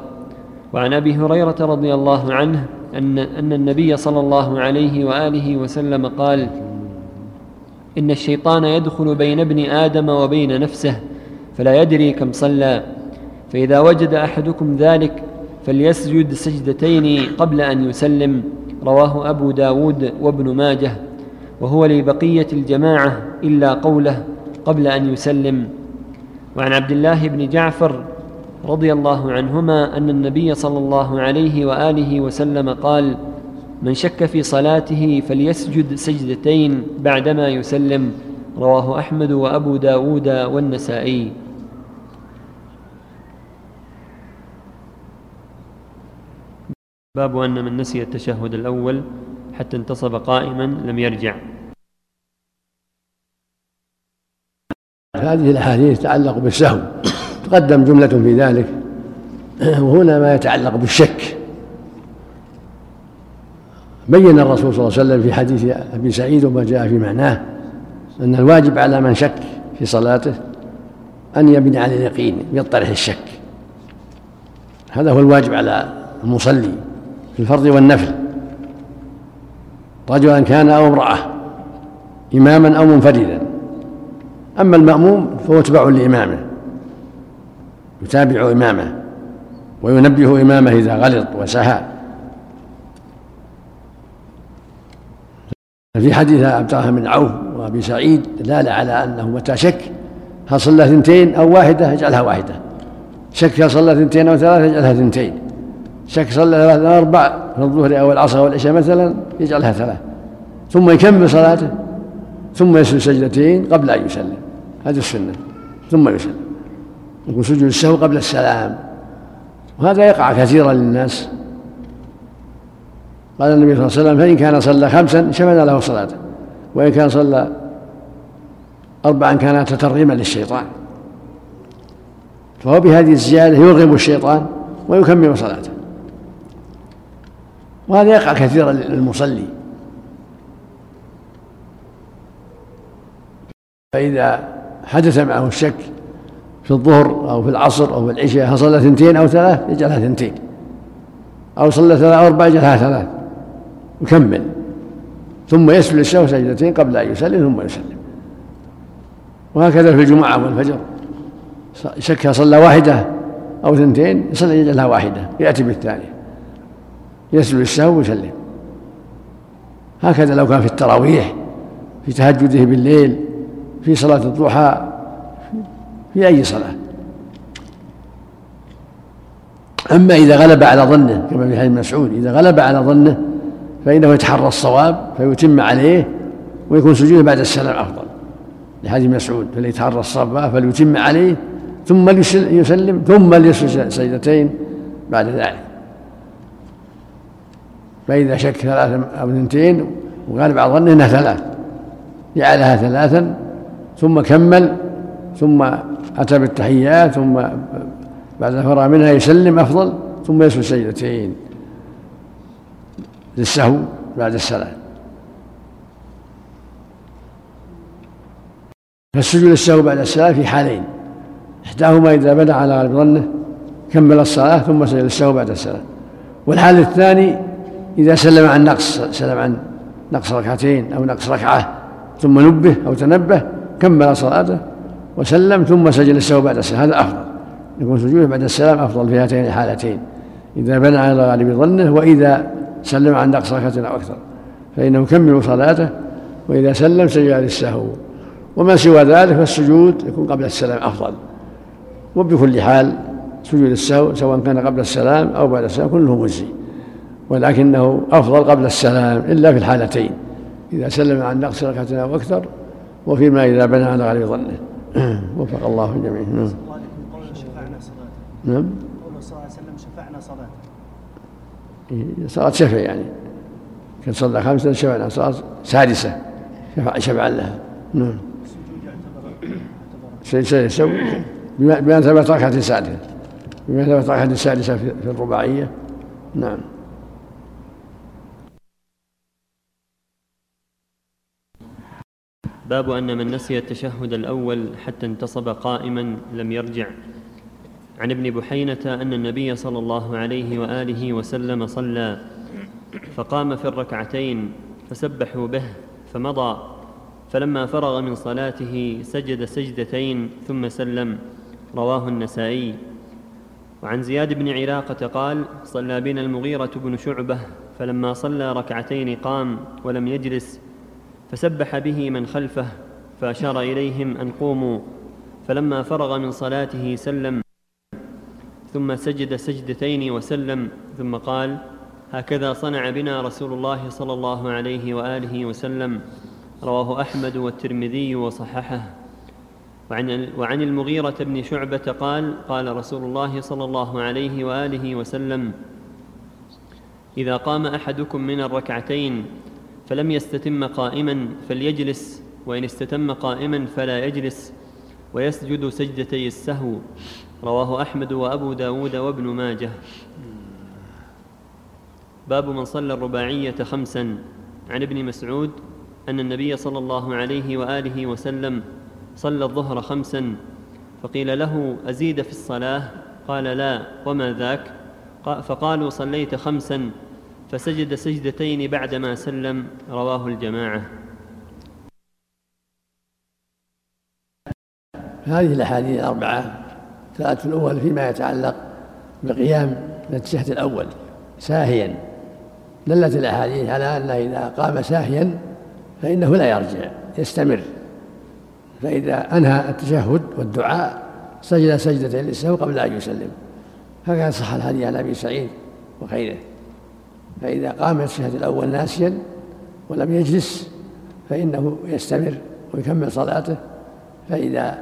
وعن أبي هريرة رضي الله عنه أن أن النبي صلى الله عليه وآله وسلم قال إن الشيطان يدخل بين ابن آدم وبين نفسه فلا يدري كم صلى. فإذا وجد أحدكم ذلك فليسجد سجدتين قبل أن يسلم. رواه أبو داود وابن ماجه. وهو لبقية الجماعة إلا قوله قبل أن يسلم. وعن عبد الله بن جعفر رضي الله عنهما أن النبي صلى الله عليه وآله وسلم قال من شك في صلاته فليسجد سجدتين بعدما يسلم رواه أحمد وأبو داود والنسائي. باب أن من نسي التشهد الأول حتى انتصب قائما لم يرجع. هذه الأحاديث تتعلق بالسهو. تقدم جملة في ذلك. وهنا ما يتعلق بالشك. بين الرسول صلى الله عليه وسلم في حديث أبي سعيد وما جاء في معناه أن الواجب على من شك في صلاته أن يبني على اليقين يطرح الشك. هذا هو الواجب على المصلي. في الفرض والنفل. رجلا كان أو امرأة اماما أو منفردا. أما المأموم فهو تبع لإمامه. يتابع إمامه وينبه إمامه إذا غلط وسهى. في حديث عبد الرحمن بن عوف وأبي سعيد دلاله على أنه متى شك هل صلى اثنتين أو واحدة؟ يجعلها واحدة. شك هل صلى اثنتين أو ثلاثة؟ يجعلها اثنتين. شك صلى ثلاثة أربع في الظهر أو العصر أو العشاء مثلا يجعلها ثلاث ثم يكمل صلاته ثم يسجد سجدتين قبل أن يسلم هذه السنة. ثم يسلم يكون سجود السهو قبل السلام. وهذا يقع كثيرا للناس. قال النبي صلى الله عليه وسلم فإن كان صلى خمسا شمل له صلاته وإن كان صلى أربعا كان تترغيما للشيطان. فهو بهذه الزيادة يرغب الشيطان ويكمل صلاته. وهذا يقع كثيرا للمصلي. فإذا حدث معه الشك في الظهر أو في العصر أو في العشاء هل صلى اثنتين أو ثلاث؟ يجعلها اثنتين أو صلى ثلاث أو أربع يجعلها ثلاث. يكمل. ثم يسجد السهو سجدتين قبل أن يسلم ثم يسلم. وهكذا في الجمعة والفجر. شك صلى واحدة أو اثنتين يصلي يجعلها واحدة يأتي بالثانية. يسجد السهو ويسلم. هكذا لو كان في التراويح في تهجده بالليل في صلاة الضحى في أي صلاة. أما إذا غلب على ظنه كما في حديث مسعود إذا غلب على ظنه فإنه يتحرى الصواب فيتم عليه ويكون سجوده بعد السلام أفضل. لحديث مسعود فليتحرى الصواب فليتم عليه ثم يسلم ثم ليسجد سجدتين بعد ذلك. فإذا شك ثلاثة أو اثنتين وغالب على ظنه أنها ثلاث. جعلها ثلاثا ثم كمل ثم أتى بالتحيات ثم بعد فرغ منها يسلم أفضل ثم يسجد سجدتين للسهو بعد السلام. فالسجود للسهو بعد السلام في حالين. إحداهما إذا بدأ على غالب ظنه كمل الصلاة ثم سجد للسهو بعد السلام. والحال الثاني إذا سلم عن نقص سلم عن نقص ركعتين أو نقص ركعة ثم نبه أو تنبه كمل صلاته وسلم ثم سجد للسهو بعد السلام. هذا أفضل. يكون سجوده بعد السلام أفضل في هاتين الحالتين. إذا بنى على غالب ظنه وإذا سلم عن نقص ركعة أو أكثر فإنه يكمل صلاته وإذا سلم سجد للسهو وما سوى ذلك فالسجود يكون قبل السلام أفضل. وبكل حال سجود السهو سواء كان قبل السلام أو بعد السلام كله مجزي. ولكنه أفضل قبل السلام إلا في الحالتين إذا سلم عن نقص ركعة أو أكثر وفيما إذا بنى على غالب ظنه. [CLEARS THROAT] وفق الله الجميع نعم. نعم. قوله صلى الله عليه وسلم شفعنا صلاة. صلاة شفع يعني. كان صلى خمسة شفعنا صلاة سادسة شفع شفعا لها. نعم. سيسوي بما ثبت ركعة سادسة. بما ثبت ركعة سادسة في الرباعية. نعم. باب أن من نسي التشهد الأول حتى انتصب قائما لم يرجع. عن ابن بحينة أن النبي صلى الله عليه وآله وسلم صلى فقام في الركعتين فسبحوا به فمضى. فلما فرغ من صلاته سجد سجدتين ثم سلم. رواه النسائي. وعن زياد بن علاقة قال صلى بنا المغيرة بن شعبة فلما صلى ركعتين قام ولم يجلس. فسبح به من خلفه فأشار إليهم أن قوموا. فلما فرغ من صلاته سلم ثم سجد سجدتين وسلم ثم قال هكذا صنع بنا رسول الله صلى الله عليه وآله وسلم رواه أحمد والترمذي وصححه. وعن وعن المغيرة بن شعبة قال قال رسول الله صلى الله عليه وآله وسلم إذا قام أحدكم من الركعتين فلم يستتم قائما فليجلس وإن استتم قائما فلا يجلس ويسجد سجدتي السهو. رواه أحمد وأبو داود وابن ماجه. باب من صلى الرباعية خمسا. عن ابن مسعود أن النبي صلى الله عليه وآله وسلم صلى الظهر خمسا فقيل له أزيد في الصلاة؟ قال لا. وما ذاك؟ فقالوا صليت خمسا. فسجد سجدتين بعدما سلم رواه الجماعة. هذه الأحاديث الأربعة ثلاثة الأول فيما يتعلق بقيام التشهد الأول ساهيا. دلت الأحاديث على أنه إذا قام ساهيا فإنه لا يرجع يستمر. فإذا أنهى التشهد والدعاء سجد سجدتين للسهو قبل أن يسلم. هكذا صح الحديث عن أبي سعيد وغيره. فإذا قام الشهد الأول ناسيا ولم يجلس فإنه يستمر ويكمل صلاته فإذا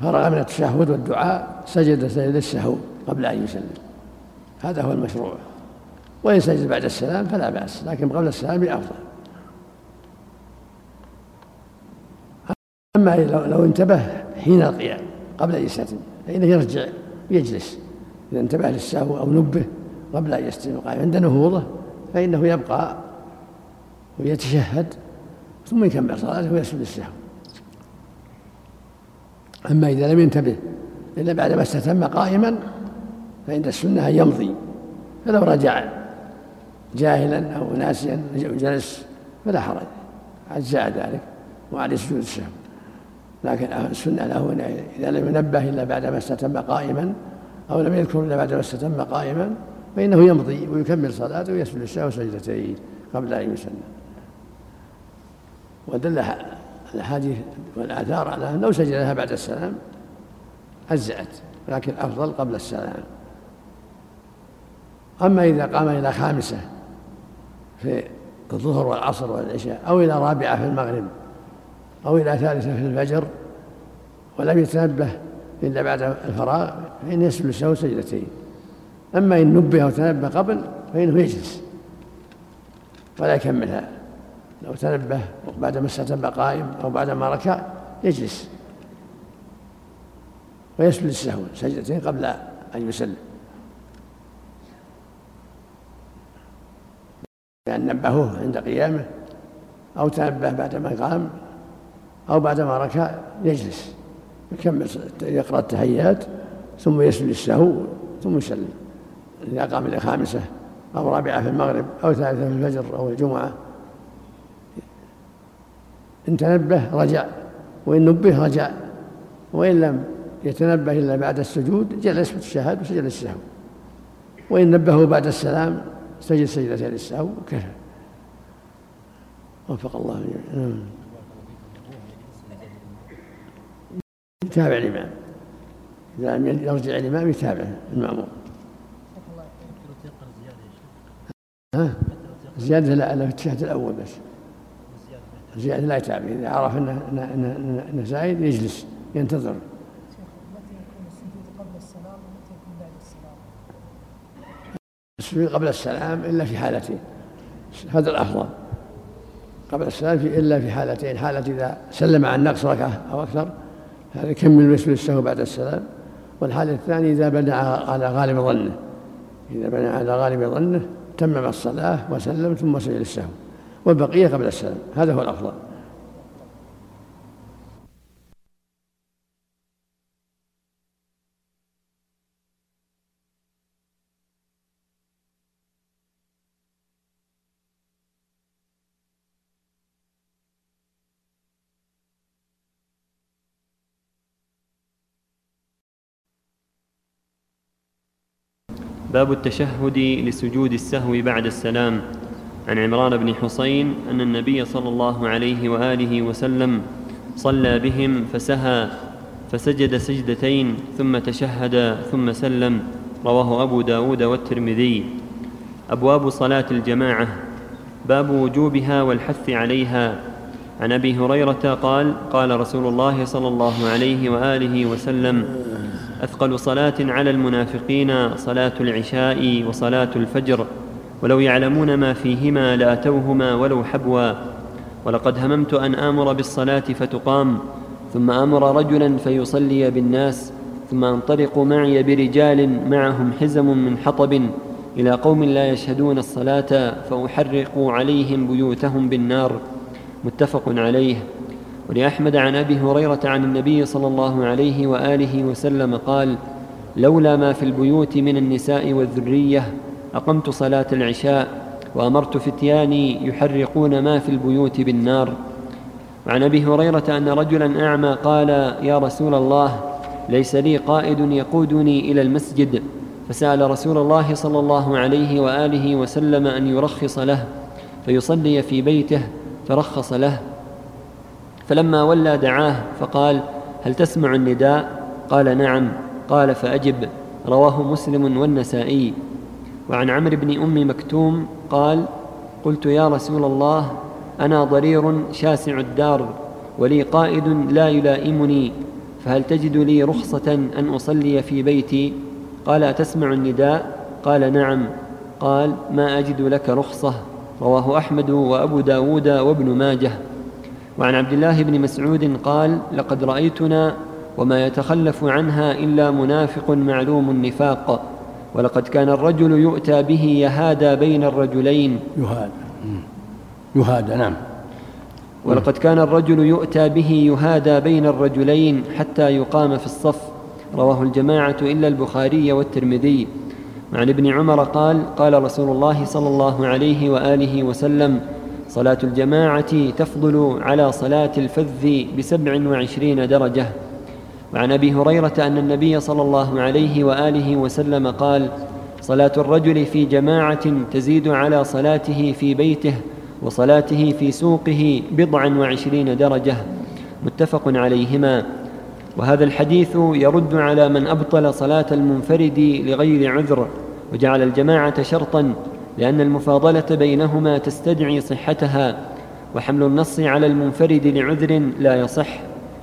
فرغ من التشهد والدعاء سجد سجد السهو قبل أن يسلم. هذا هو المشروع. وإن سجد بعد السلام فلا بأس لكن قبل السلام أفضل أما لو انتبه حين القيام قبل أن يستتم فإنه يرجع ويجلس إذا انتبه للسهو أو نبه قبل أن يستلم القائم عند نهوضه فإنه يبقى ويتشهد ثم يكمل صلاته ويسجد السهو. أما إذا لم ينتبه إلا بعدما استتم قائما فإن السنة أن يمضي. فلو رجع جاهلا أو ناسيا جلس فلا حرج. أجزاء ذلك وعليه سجود السهو. لكن السنة له إذا لم ينبه إلا بعدما استتم قائما أو لم يذكر إلا بعدما استتم قائما فإنه يمضي ويكمل صلاته ويسجد السهو سجدتين قبل أن يسلم. ودل الأحاديث والآثار على أنه سجدها بعد السلام أجزأت لكن أفضل قبل السلام. أما إذا قام إلى خامسة في الظهر والعصر والعشاء أو إلى رابعة في المغرب أو إلى ثالثة في الفجر ولم يتنبه إلا بعد الفراغ فإن يسجد له سجدتين أما إن نبه أو تنبه قبل فإنه يجلس. ولا يكملها لو تنبه بعد ما استتب قائم أو بعد ما ركع يجلس. ويسجد السهو سجدتين قبل أن يسلم. لأن نبهوه عند قيامه أو تنبه بعدما قام أو بعدما ركع يجلس. يكمل يقرأ التحيات ثم يسجد السهو ثم يسلم. إذا قام إلى خامسة أو رابعة في المغرب أو ثالثة في الفجر أو الجمعة. إن تنبه رجع وإن نبه رجع وإن لم يتنبه إلا بعد السجود جلس في الشهادة وسجد السهو. وإن نبهه بعد السلام سجد سجدتين السهو وكفى. وفق الله نعم. يتابع الإمام. إذا لم يرجع الإمام يتابع المأمور. ها؟ زيادة لا لا في الأول بس. زيادة لا يتابع إذا عرف أنه أنه أنه زايد يجلس ينتظر. السجود قبل السلام إلا في حالتين. هذا الأفضل. قبل السلام في إلا في حالتين. حالة إذا سلم عن نقص ركعة أو أكثر هذا كمل مثل السهو بعد السلام. والحالة الثانية إذا بنى على غالب ظنه. إذا بنى على غالب ظنه تمم الصلاة وسلم ثم سجد السهو والبقية قبل السلام. هذا هو الأفضل. باب التشهد لسجود السهو بعد السلام. عن عمران بن حسين أن النبي صلى الله عليه وآله وسلم صلى بهم فسهى فسجد سجدتين ثم تشهد ثم سلم. رواه أبو داود والترمذي. أبواب صلاة الجماعة. باب وجوبها والحث عليها. عن أبي هريرة قال قال رسول الله صلى الله عليه وآله وسلم أثقل صلاة على المنافقين صلاة العشاء وصلاة الفجر ولو يعلمون ما فيهما لأتوهما ولو حبوا. ولقد هممت أن آمر بالصلاة فتقام ثم آمر رجلا فيصلي بالناس ثم أنطلق معي برجال معهم حزم من حطب إلى قوم لا يشهدون الصلاة فاحرق عليهم بيوتهم بالنار. متفق عليه. ولأحمد عن أبي هريرة عن النبي صلى الله عليه وآله وسلم قال لولا ما في البيوت من النساء والذرية أقمت صلاة العشاء وأمرت فتياني يحرقون ما في البيوت بالنار. وعن أبي هريرة أن رجلا أعمى قال يا رسول الله ليس لي قائد يقودني إلى المسجد. فسأل رسول الله صلى الله عليه وآله وسلم أن يرخص له فيصلي في بيته فرخص له. فلما ولى دعاه فقال هل تسمع النداء؟ قال نعم. قال فأجب. رواه مسلم والنسائي. وعن عمرو بن أم مكتوم قال قلت يا رسول الله أنا ضرير شاسع الدار ولي قائد لا يلائمني فهل تجد لي رخصة أن أصلي في بيتي؟ قال أتسمع النداء؟ قال نعم. قال ما أجد لك رخصة. رواه أحمد وأبو داود وابن ماجه. وعن عبد الله بن مسعود قال لقد رأيتنا وما يتخلف عنها إلا منافق معلوم النفاق ولقد كان الرجل يؤتى به يهادى بين الرجلين. يهاد يهاد نعم. ولقد كان الرجل يؤتى به يهادى بين الرجلين حتى يقام في الصف. رواه الجماعة إلا البخاري والترمذي. وعن ابن عمر قال قال رسول الله صلى الله عليه وآله وسلم صلاة الجماعة تفضل على صلاة الفذ بسبع وعشرين درجة. وعن أبي هريرة أن النبي صلى الله عليه وآله وسلم قال صلاة الرجل في جماعة تزيد على صلاته في بيته وصلاته في سوقه بضعا وعشرين درجة. متفق عليهما. وهذا الحديث يرد على من أبطل صلاة المنفرد لغير عذر وجعل الجماعة شرطا لأن المفاضلة بينهما تستدعي صحتها وحمل النص على المنفرد لعذر لا يصح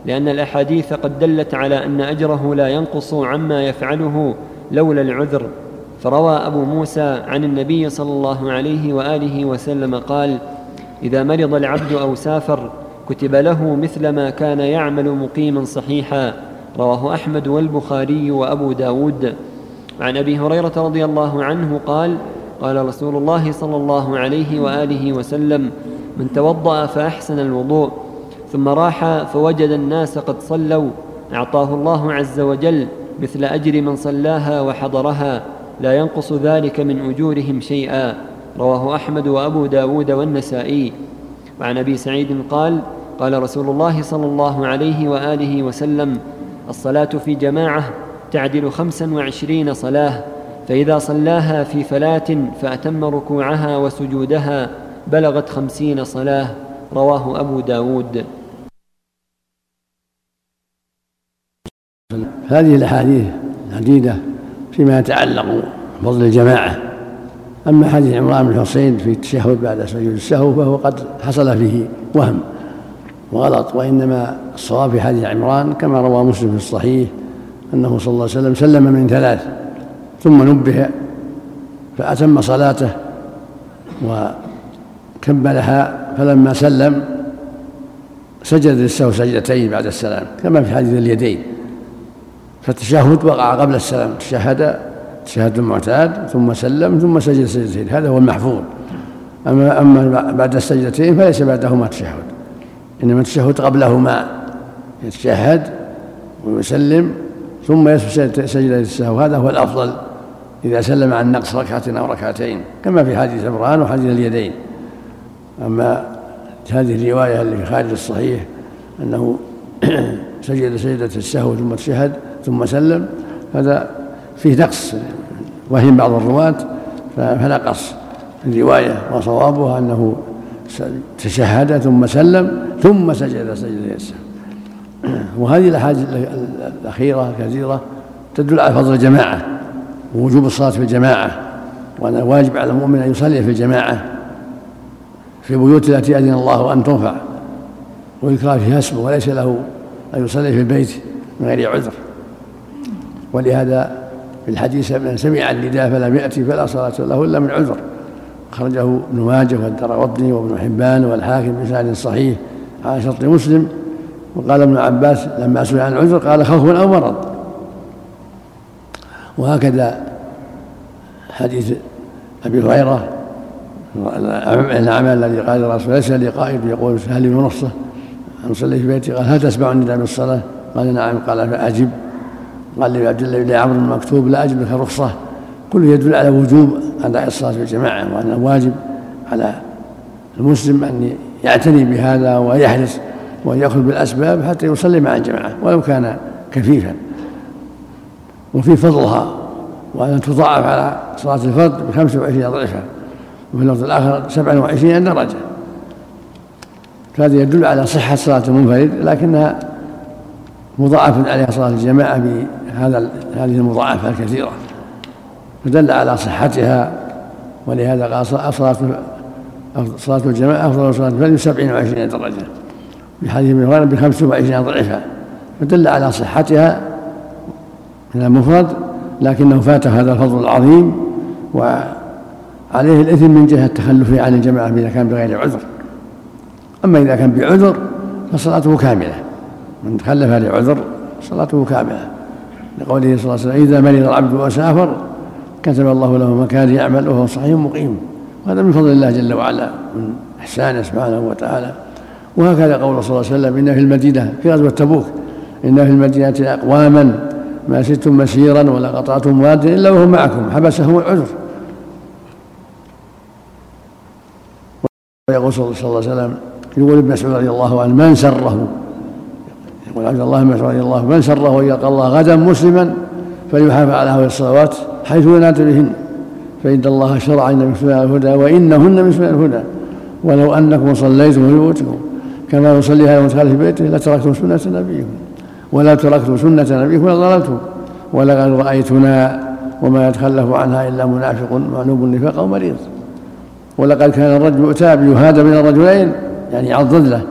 لأن الأحاديث قد دلت على أن أجره لا ينقص عما يفعله لولا العذر. فروى أبو موسى عن النبي صلى الله عليه وآله وسلم قال إذا مرض العبد أو سافر كتب له مثل ما كان يعمل مقيما صحيحا. رواه أحمد والبخاري وأبو داود. عن أبي هريرة رضي الله عنه قال قال رسول الله صلى الله عليه وآله وسلم من توضأ فأحسن الوضوء. ثم راح فوجد الناس قد صلوا أعطاه الله عز وجل مثل أجر من صلاها وحضرها لا ينقص ذلك من أجورهم شيئا. رواه أحمد وأبو داود والنسائي. وعن أبي سعيد قال قال رسول الله صلى الله عليه وآله وسلم الصلاة في جماعة تعدل خمسا وعشرين صلاة. فإذا صلاها في فلاة فأتم ركوعها وسجودها بلغت خمسين صلاة رواه أبو داود. هذه الأحاديث العديدة فيما يتعلق بفضل الجماعة. أما حديث عمران بن حصين في التشهد بعد سجود السهو فهو قد حصل فيه وهم وغلط وإنما الصواب في حديث عمران كما روى مسلم في الصحيح أنه صلى الله عليه وسلم سلم من ثلاث. ثم نبه فأتم صلاته وكملها فلما سلم سجد للسهو سجدتين بعد السلام كما في حديث اليدين. فالتشهد وقع قبل السلام تشهد تشهد المعتاد ثم سلم ثم سجد سجدتين هذا هو المحفوظ. أما أما بعد السجدتين فليس بعدهما تشهد إنما التشهد قبلهما يتشهد ويسلم ثم يسجد سجدة السهو هذا هو الأفضل. إذا سلم عن نقص ركعة أو ركعتين كما في حديث عمران وحديث اليدين. أما هذه الرواية اللي في خارج الصحيح أنه [CLEARS THROAT] سجد سجدة السهو ثم تشهد ثم سلم هذا فيه نقص وهم بعض الرواة فنقص الرواية وصوابها أنه تشهد ثم سلم ثم سجد سجدة السهو. [CLEARS THROAT] وهذه الأحاديث الأخيرة الكثيرة تدل على فضل الجماعة. ووجوب الصلاة في الجماعة وأن واجب على المؤمن أن يصلي في الجماعة في البيوت التي أذن الله أن ترفع ويذكر فيها اسمه وليس له أن يصلي في البيت من غير عذر. ولهذا في الحديث من سمع النداء فلم يأتي فلا صلاة له إلا من عذر. أخرجه ابن ماجه والدرقطني وابن حبان والحاكم بسند صحيح على شرط مسلم وقال ابن عباس لما سئل عن العذر قال خوف أو مرض. وهكذا حديث أبي هريرة الأعمال الذي قال الرسول ليس لي قائد يقول هل لي منصة أصلي في بيتي؟ قال هل تسمع النداء بالصلاة قال نعم. قال فأجب. قال لي عبد الله بن عمرو المكتوب لا أجب لك رخصة. كله يدل على وجوب أداء الصلاة في الجماعة وأنه واجب على المسلم أن يعتني بهذا ويحرص وأن يأخذ بالأسباب حتى يصلي مع الجماعة ولو كان كفيفا. وفي فضلها وأن تضاعف على صلاة الفرد بخمسة وعشرين ضعفا وفي اللفظ الآخر سبعا وعشرين درجة. فهذا يدل على صحة صلاة المنفرد لكنها مضاعف عليها صلاة الجماعة بهذا هذه المضاعفة الكثيرة. فدل على صحتها ولهذا قال صلاة صلاة الجماعة أفضل صلاة الفجر سبعين وعشرين درجة. في حديث ابن هريرة بخمس وعشرين ضعفا. فدل على صحتها من المفرد لكنه فاته هذا الفضل العظيم وعليه الإثم من جهة التخلف عن الجماعة إذا كان بغير عذر. أما إذا كان بعذر فصلاته كاملة. من تخلف لعذر صلاته كاملة. لقوله صلى الله عليه وسلم إذا مرض العبد وسافر كتب الله له مكان يعمل وهو صحيح مقيم. وهذا من فضل الله جل وعلا من إحسانه سبحانه وتعالى. وهكذا قول صلى الله عليه وسلم إن في المدينة في غزوة تبوك إن في المدينة أقواما ما شئتم مسيرا ولا قطعتم واد إلا وهم معكم. حبسهم العذر. ويقول صلى الله عليه وسلم يقول ابن مسعود رضي الله عنه من سره؟ يقول عبد الله بن مسعود رضي الله عنه من سره أن يلقى الله غدا مسلما فليحافظ على هذه الصلوات حيث ينادى بهن فإن الله شرع إن من سنن الهدى وإنهن من سنن الهدى. ولو أنكم صليتم في بيوتكم كما يصلي هذا في بيته لتركتم سنة نبيكم. ولا تركتم سنة نبيكم لضللتم ولقد رأيتنا وما يتخلف عنها إلا منافق معلوم النفاق أو مريض. ولقد كان الرجل يؤتى بيهادى من الرجلين يعني يعضد له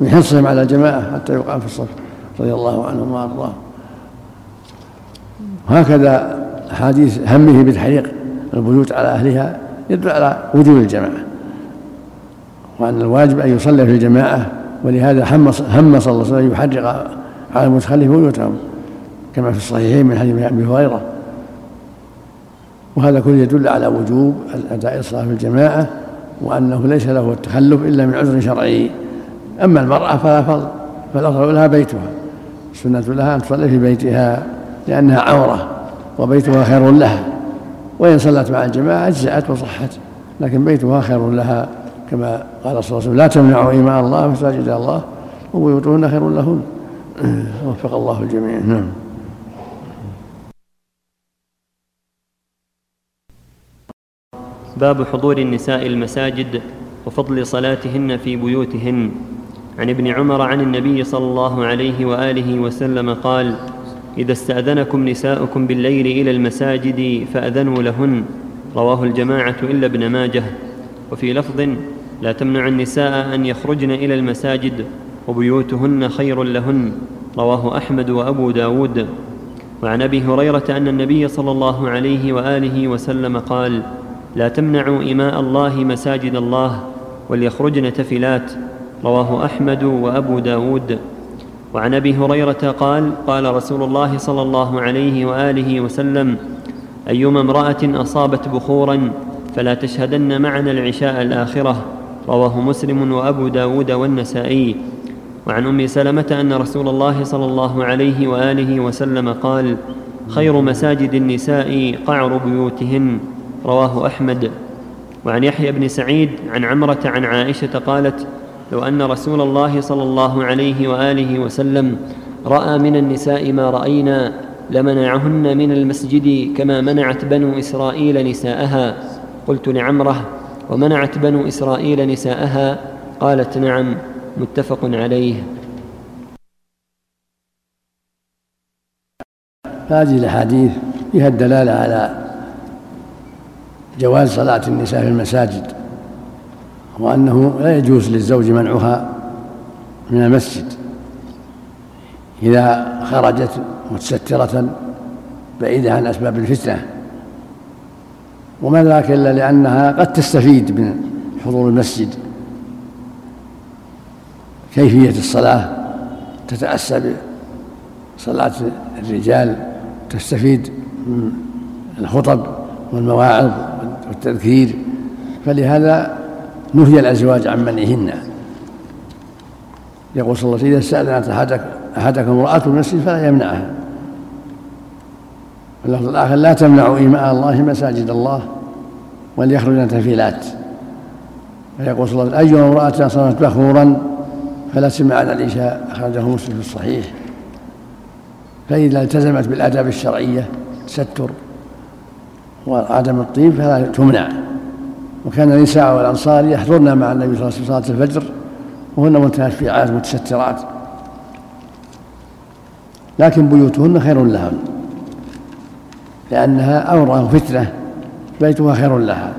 من حرصهم على الجماعة حتى يقام في الصف رضي الله عنهم وأرضاه. هكذا أحاديث همه بتحريق البيوت على أهلها يدل على وجوب الجماعة. وأن الواجب أن يصلى في الجماعة ولهذا هم صلى الله عليه وسلم يحرق على المتخلف بيوتهم كما في الصحيحين من حديث أبي هريرة. وهذا كله يدل على وجوب أداء الصلاة في الجماعة وأنه ليس له التخلف إلا من عذر شرعي. أما المرأة فلا فضل فالأفضل لها بيتها السنة لها أن تصلي في بيتها لأنها عورة وبيتها خير لها. وإن صلت مع الجماعة أجزأت وصحت لكن بيتها خير لها. كما قال صلى الله عليه وسلم لا تمنعوا إيمان الله مساجد الله وبيوتهن خير لهن. وفق الله الجميع. نعم. باب حضور النساء المساجد وفضل صلاتهن في بيوتهن. عن ابن عمر عن النبي صلى الله عليه وآله وسلم قال إذا استأذنكم نساؤكم بالليل إلى المساجد فأذنوا لهن. رواه الجماعة إلا ابن ماجه. وفي لفظ لا تمنع النساء أن يخرجن إلى المساجد. وبيوتهن خير لهن. رواه أحمد وأبو داود. وعن أبي هريرة أن النبي صلى الله عليه وآله وسلم قال لا تمنعوا إماء الله مساجد الله وليخرجن تفلات رواه أحمد وأبو داود. وعن أبي هريرة قال قال رسول الله صلى الله عليه وآله وسلم أيما امرأة أصابت بخورا فلا تشهدن معنا العشاء الآخرة رواه مسلم وأبو داود والنسائي. وعن أم سلمة أن رسول الله صلى الله عليه وآله وسلم قال خير مساجد النساء قعر بيوتهن. رواه أحمد. وعن يحيى بن سعيد عن عمرة عن عائشة قالت لو أن رسول الله صلى الله عليه وآله وسلم رأى من النساء ما رأينا لمنعهن من المسجد كما منعت بنو إسرائيل نساءها. قلت لعمرة ومنعت بنو إسرائيل نساءها؟ قالت نعم. متفق عليه. هذه الأحاديث فيها الدلالة على جواز صلاة النساء في المساجد وأنه لا يجوز للزوج منعها من المسجد. إذا خرجت متسترة بعيدة عن أسباب الفتنة وما ذاك إلا لأنها قد تستفيد من حضور المسجد. كيفية الصلاة؟ تتأسى بصلاة الرجال تستفيد من الخطب والمواعظ والتذكير فلهذا نهي الأزواج عن منعهن. يقول صلى الله عليه وسلم إذا استأذنت أحدك أحدكم امرأة المسجد فلا يمنعها. اللفظ الآخر لا تمنعوا إيماء الله مساجد الله وليخرجن تفيلات ويقول صلى الله عليه وسلم أيما امرأة صنعت بخورا فلا سمع عن العشاء أخرجه مسلم في الصحيح. فإذا التزمت بالآداب الشرعية تستر وعدم الطيب فلا تمنع. وكان النساء والأنصار يحضرن مع النبي صلى الله عليه وسلم صلاة الفجر وهن متنفعات متسترات. لكن بيوتهن خير لهن لأنها أورى فتنة بيتها خير لها.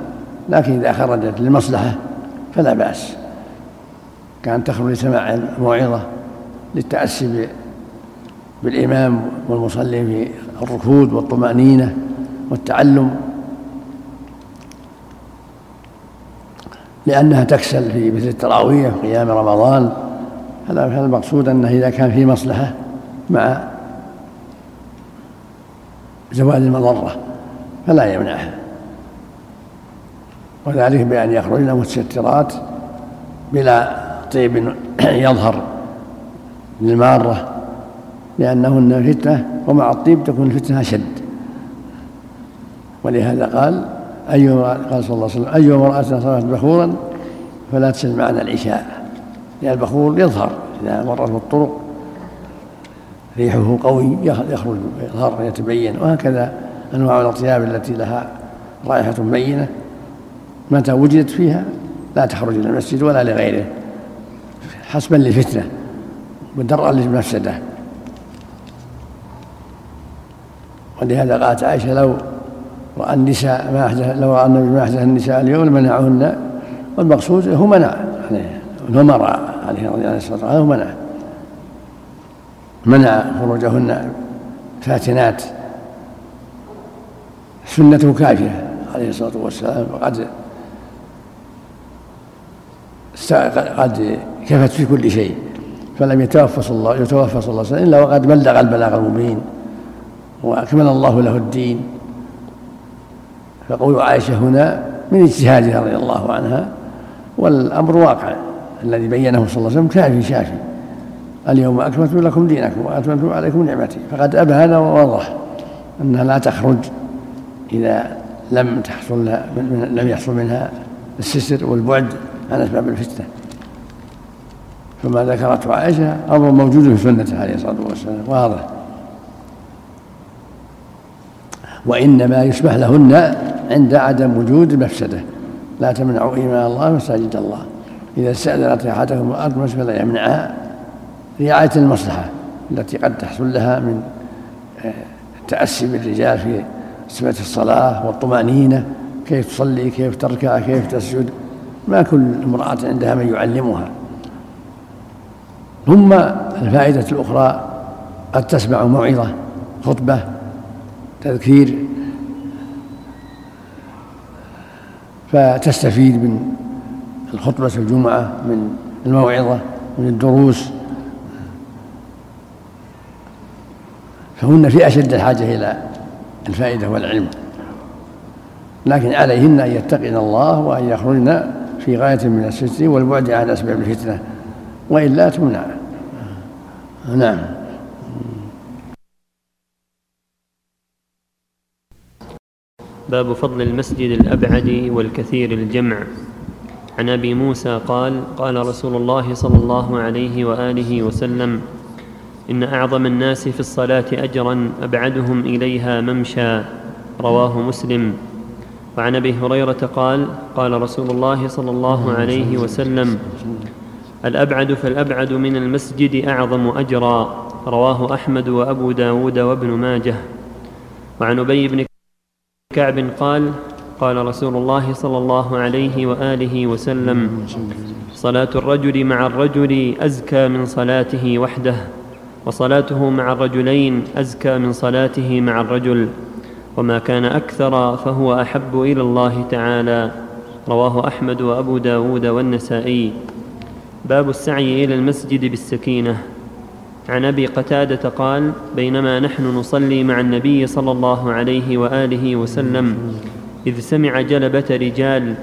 لكن إذا خرجت للمصلحة فلا بأس. كأن تخرج لسماع الموعظة للتأسي بالإمام والمصلي في الركود والطمأنينة والتعلم. لأنها تكسل في مثل التراويح قيام رمضان. هذا المقصود أنه إذا كان في مصلحة مع زوال المضرة فلا يمنعها. وذلك بأن يخرجن متسترات بلا طيب يظهر للمارة لأنهن فتنة ومع الطيب تكون الفتنة أشد. ولهذا قال أي قال صلى الله عليه وسلم أي امرأة صلت بخورا فلا تسل معنا العشاء لأن البخور يظهر إذا مر في الطرق ريحه قوي يخرج يظهر يتبين وهكذا أنواع الأطياب التي لها رائحة بينة. متى وجدت فيها؟ لا تخرج إلى المسجد ولا لغيره. حسبا للفتنة ودرءا للمفسدة. ولهذا قالت عائشة لو رأى النساء ما أحدث لو رأى النبي ما أحدث النساء اليوم لمنعهن والمقصود هو منع عليه الأمراء عليه الصلاة والسلام هو منع. منع خروجهن فاتنات. سنته كافية عليه الصلاة والسلام وقد قد كفت في كل شيء. فلم يتوفى صلى الله يتوفى صلى الله عليه وسلم إلا وقد بلغ البلاغ المبين. وأكمل الله له الدين. فقول عائشة هنا من اجتهادها رضي الله عنها والأمر واقع. الذي بينه صلى الله عليه وسلم كافي شافي. اليوم أكملت لكم دينكم وأتممت عليكم نعمتي. فقد ابان ووضح أنها لا تخرج إذا لم تحصل لم يحصل منها الستر والبعد عن أسباب الفتنة. فما ذكرته عائشة أمر موجود في سنته عليه الصلاة والسلام. واضح. وإنما يسمح لهن عند عدم وجود المفسده لا تمنعوا إيمان الله مساجد الله. إذا استأذنت احدكم الأرض فلا يمنعها رعايه المصلحة التي قد تحصل لها من آه، التاسي بالرجال في صفة الصلاة والطمأنينة كيف تصلي كيف تركع كيف تسجد. ما كل امرأة عندها من يعلمها. ثم الفائدة الأخرى قد تسمع موعظة خطبة تذكير فتستفيد من الخطبة الجمعة من الموعظة من الدروس. فهن في أشد الحاجة إلى الفائدة والعلم. لكن عليهن أن يتقين الله وأن يخرجن في غاية من الستر والبعد عن أسباب الفتنة. وإلا تمنع. نعم. باب فضل المسجد الأبعد والكثير الجمع. عن أبي موسى قال قال رسول الله صلى الله عليه وآله وسلم إن أعظم الناس في الصلاة أجرا أبعدهم إليها ممشى. رواه مسلم. وعن أبي هريرة قال قال رسول الله صلى الله عليه وسلم الأبعد فالأبعد من المسجد أعظم أجرا. رواه أحمد وأبو داود وابن ماجه. وعن أبي بن كعب قال قال رسول الله صلى الله عليه وآله وسلم صلاة الرجل مع الرجل أزكى من صلاته وحده وصلاته مع الرجلين أزكى من صلاته مع الرجل. وما كان أكثر فهو أحب إلى الله تعالى. رواه أحمد وأبو داود والنسائي. باب السعي إلى المسجد بالسكينة. عن أبي قتادة قال بينما نحن نصلي مع النبي صلى الله عليه وآله وسلم إذ سمع جلبة رجال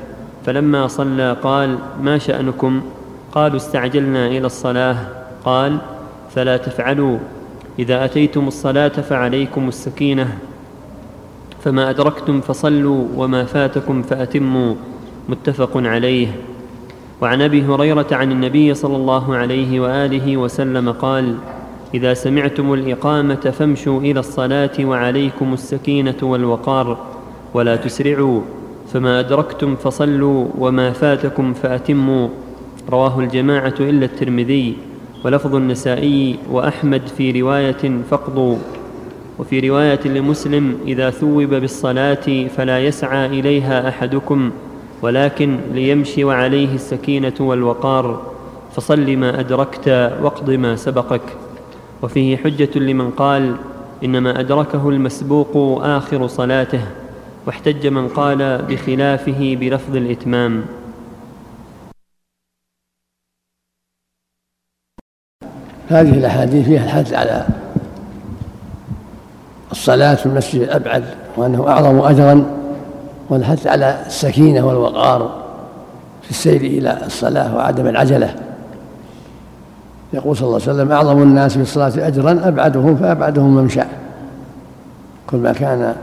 فلما صلى قال ما شأنكم؟ قالوا استعجلنا إلى الصلاة. قال فلا تفعلوا إذا أتيتم الصلاة فعليكم السكينة فما أدركتم فصلوا وما فاتكم فأتموا. متفق عليه. وعن أبي هريرة عن النبي صلى الله عليه وآله وسلم قال إذا سمعتم الإقامة فامشوا إلى الصلاة وعليكم السكينة والوقار ولا تسرعوا فما أدركتم فصلوا وما فاتكم فأتموا. رواه الجماعة إلا الترمذي ولفظ النسائي وأحمد في رواية فقضوا وفي رواية لمسلم إذا ثوب بالصلاة فلا يسعى إليها أحدكم. ولكن ليمشي وعليه السكينة والوقار فصل ما أدركت واقض ما سبقك. وفيه حجة لمن قال إنما أدركه المسبوق آخر صلاته واحتج من قال بخلافه بلفظ الإتمام. هذه الأحاديث فيها الحث على الصلاة في المسجد الأبعد وأنه أعظم اجرا والحث على السكينة والوقار في السير إلى الصلاة وعدم العجلة. يقول صلى الله عليه وسلم أعظم الناس في الصلاة أجرا أبعدهم فأبعدهم ممشى كل ما كان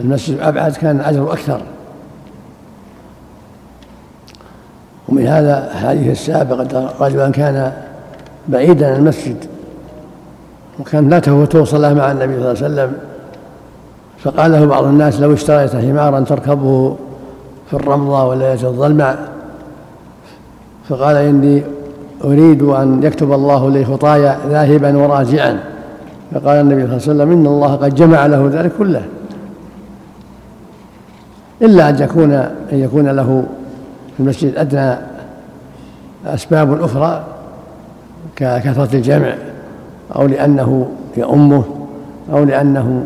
المسجد أبعد كان الأجر أكثر. ومن هذا الحديث السابق رجلا كان بعيدا عن المسجد وكان لا تفوته صلاة مع النبي صلى الله عليه وسلم فقال له بعض الناس لو اشتريت حمارا تركبه في الرمضة وليلة الظلمة. فقال إني أريد أن يكتب الله لي خطايا ذاهبا وراجعا. فقال النبي صلى الله عليه وسلم إن الله قد جمع له ذلك كله. إلا أن يكون أن يكون له في المسجد أدنى أسباب أخرى ككثرة الجمع أو لأنه يؤمه أو لأنه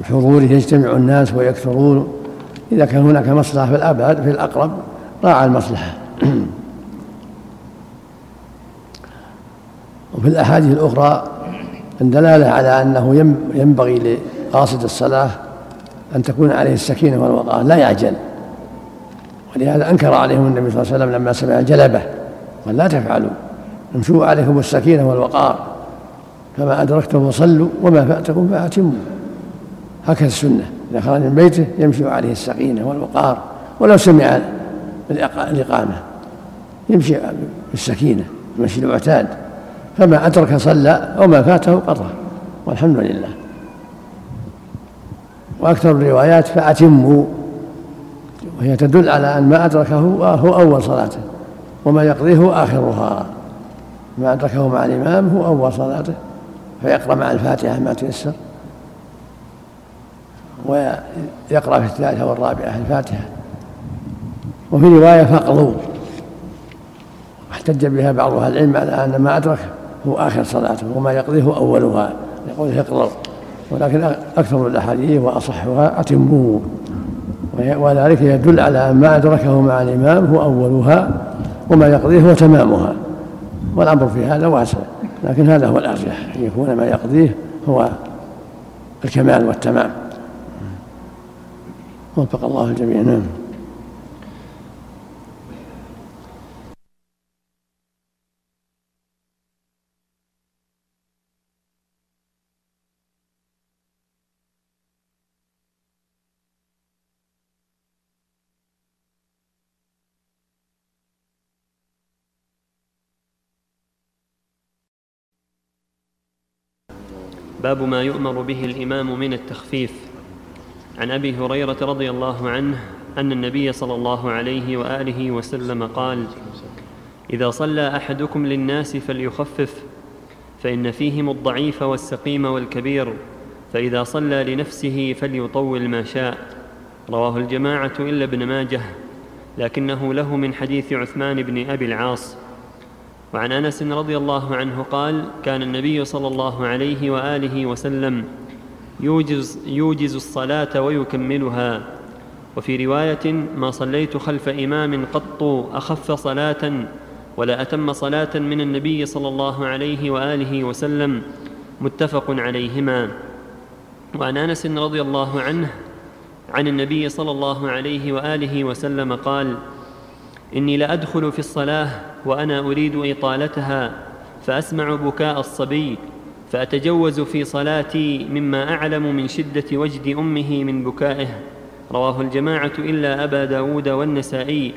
بحضوره يجتمع الناس ويكثرون. إذا كان هناك مصلحة في الأبعد في الأقرب راعى المصلحة. [CLEARS THROAT] وفي الأحاديث الأخرى الدلالة على أنه ينبغي لقاصد الصلاة أن تكون عليه السكينة والوقار لا يعجل. ولهذا أنكر عليهم النبي صلى الله عليه وسلم لما سمع جلبة قال لا تفعلوا امشوا عليكم السكينة والوقار. فما أدركتم فصلوا وما فاتكم فأتموا. هكذا السنة. إذا خرج من بيته يمشي عليه السكينة والوقار ولو سمع الإقامة يمشي بالسكينة المشي المعتاد. فما أدرك صلى وما فاته قضى والحمد لله. وأكثر الروايات فأتموا وهي تدل على أن ما أدركه هو أول صلاته وما يقضيه آخرها. ما أدركه مع الإمام هو أول صلاته فيقرأ مع الفاتحة ما تيسر. ويقرأ في الثالثة والرابعة الفاتحة. وفي رواية فقضوا. احتج بها بعض أهل العلم على أن ما أدرك هو آخر صلاته وما يقضيه أولها. يقول اقرأ ولكن أكثر الأحاديث وأصحها أتموه وذلك يدل على أن ما أدركه مع الإمام هو أولها وما يقضيه هو تمامها. والأمر في هذا واسع. لكن هذا هو الأرجح. أن يكون ما يقضيه هو الكمال والتمام. وفق الله الجميع نعم. باب ما يؤمر به الإمام من التخفيف. عن أبي هريرة رضي الله عنه أن النبي صلى الله عليه وآله وسلم قال إذا صلى أحدكم للناس فليخفف فإن فيهم الضعيف والسقيم والكبير فإذا صلى لنفسه فليطول ما شاء. رواه الجماعة إلا ابن ماجه لكنه له من حديث عثمان بن أبي العاص. وعن أنس رضي الله عنه قال كان النبي صلى الله عليه وآله وسلم يوجز, يوجز الصلاة ويكملها. وفي رواية ما صليت خلف إمام قط أخف صلاة ولا أتم صلاة من النبي صلى الله عليه وآله وسلم. متفق عليهما. وعن أنس رضي الله عنه عن النبي صلى الله عليه وآله وسلم قال إني لادخل في الصلاة وأنا أريد إطالتها فأسمع بكاء الصبي فأتجوز في صلاتي مما أعلم من شدة وجد أمه من بكائه. رواه الجماعة إلا أبا داود والنسائي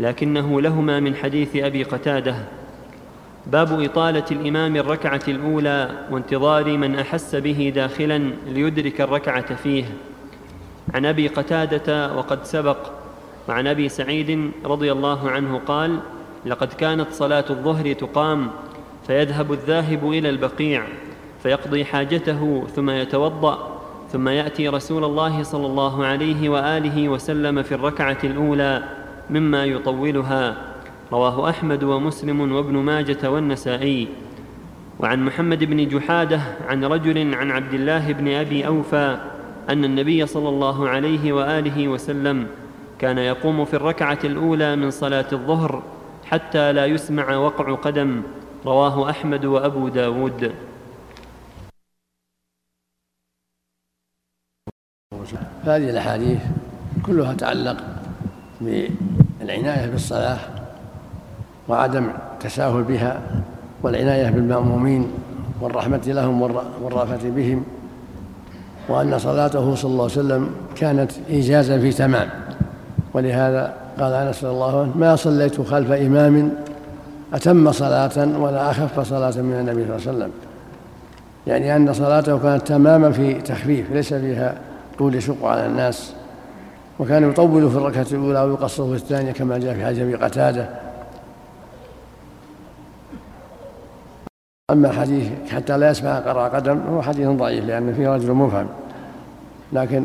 لكنه لهما من حديث أبي قتادة. باب إطالة الإمام الركعة الأولى وانتظار من أحس به داخلا ليدرك الركعة فيه. عن أبي قتادة وقد سبق وعن أبي سعيد رضي الله عنه قال لقد كانت صلاة الظهر تقام فيذهب الذاهب إلى البقيع فيقضي حاجته ثم يتوضأ ثم يأتي رسول الله صلى الله عليه وآله وسلم في الركعة الأولى مما يطولها. رواه أحمد ومسلم وابن ماجة والنسائي. وعن محمد بن جحادة عن رجل عن عبد الله بن أبي أوفى أن النبي صلى الله عليه وآله وسلم كان يقوم في الركعة الأولى من صلاة الظهر حتى لا يسمع وقع قدم. رواه أحمد وأبو داود. هذه الأحاديث كلها تعلق بالعناية بالصلاة وعدم التساهل بها والعناية بالمأمومين والرحمة لهم والرافة بهم وأن صلاته صلى الله عليه وسلم كانت إيجازا في تمام. ولهذا قال أنس رضي الله عنه ما صليت خلف إمام أتم صلاة ولا أخف صلاة من النبي صلى الله عليه وسلم. يعني أن صلاته كانت تماما في تخفيف ليس فيها طول يشق على الناس وكان يطول في الركعة الأولى ويقصر في الثانية كما جاء في حديث أبي قتادة. أما حديث حتى لا يسمع قرع قدم هو حديث ضعيف لأن فيه رجل مفهم. لكن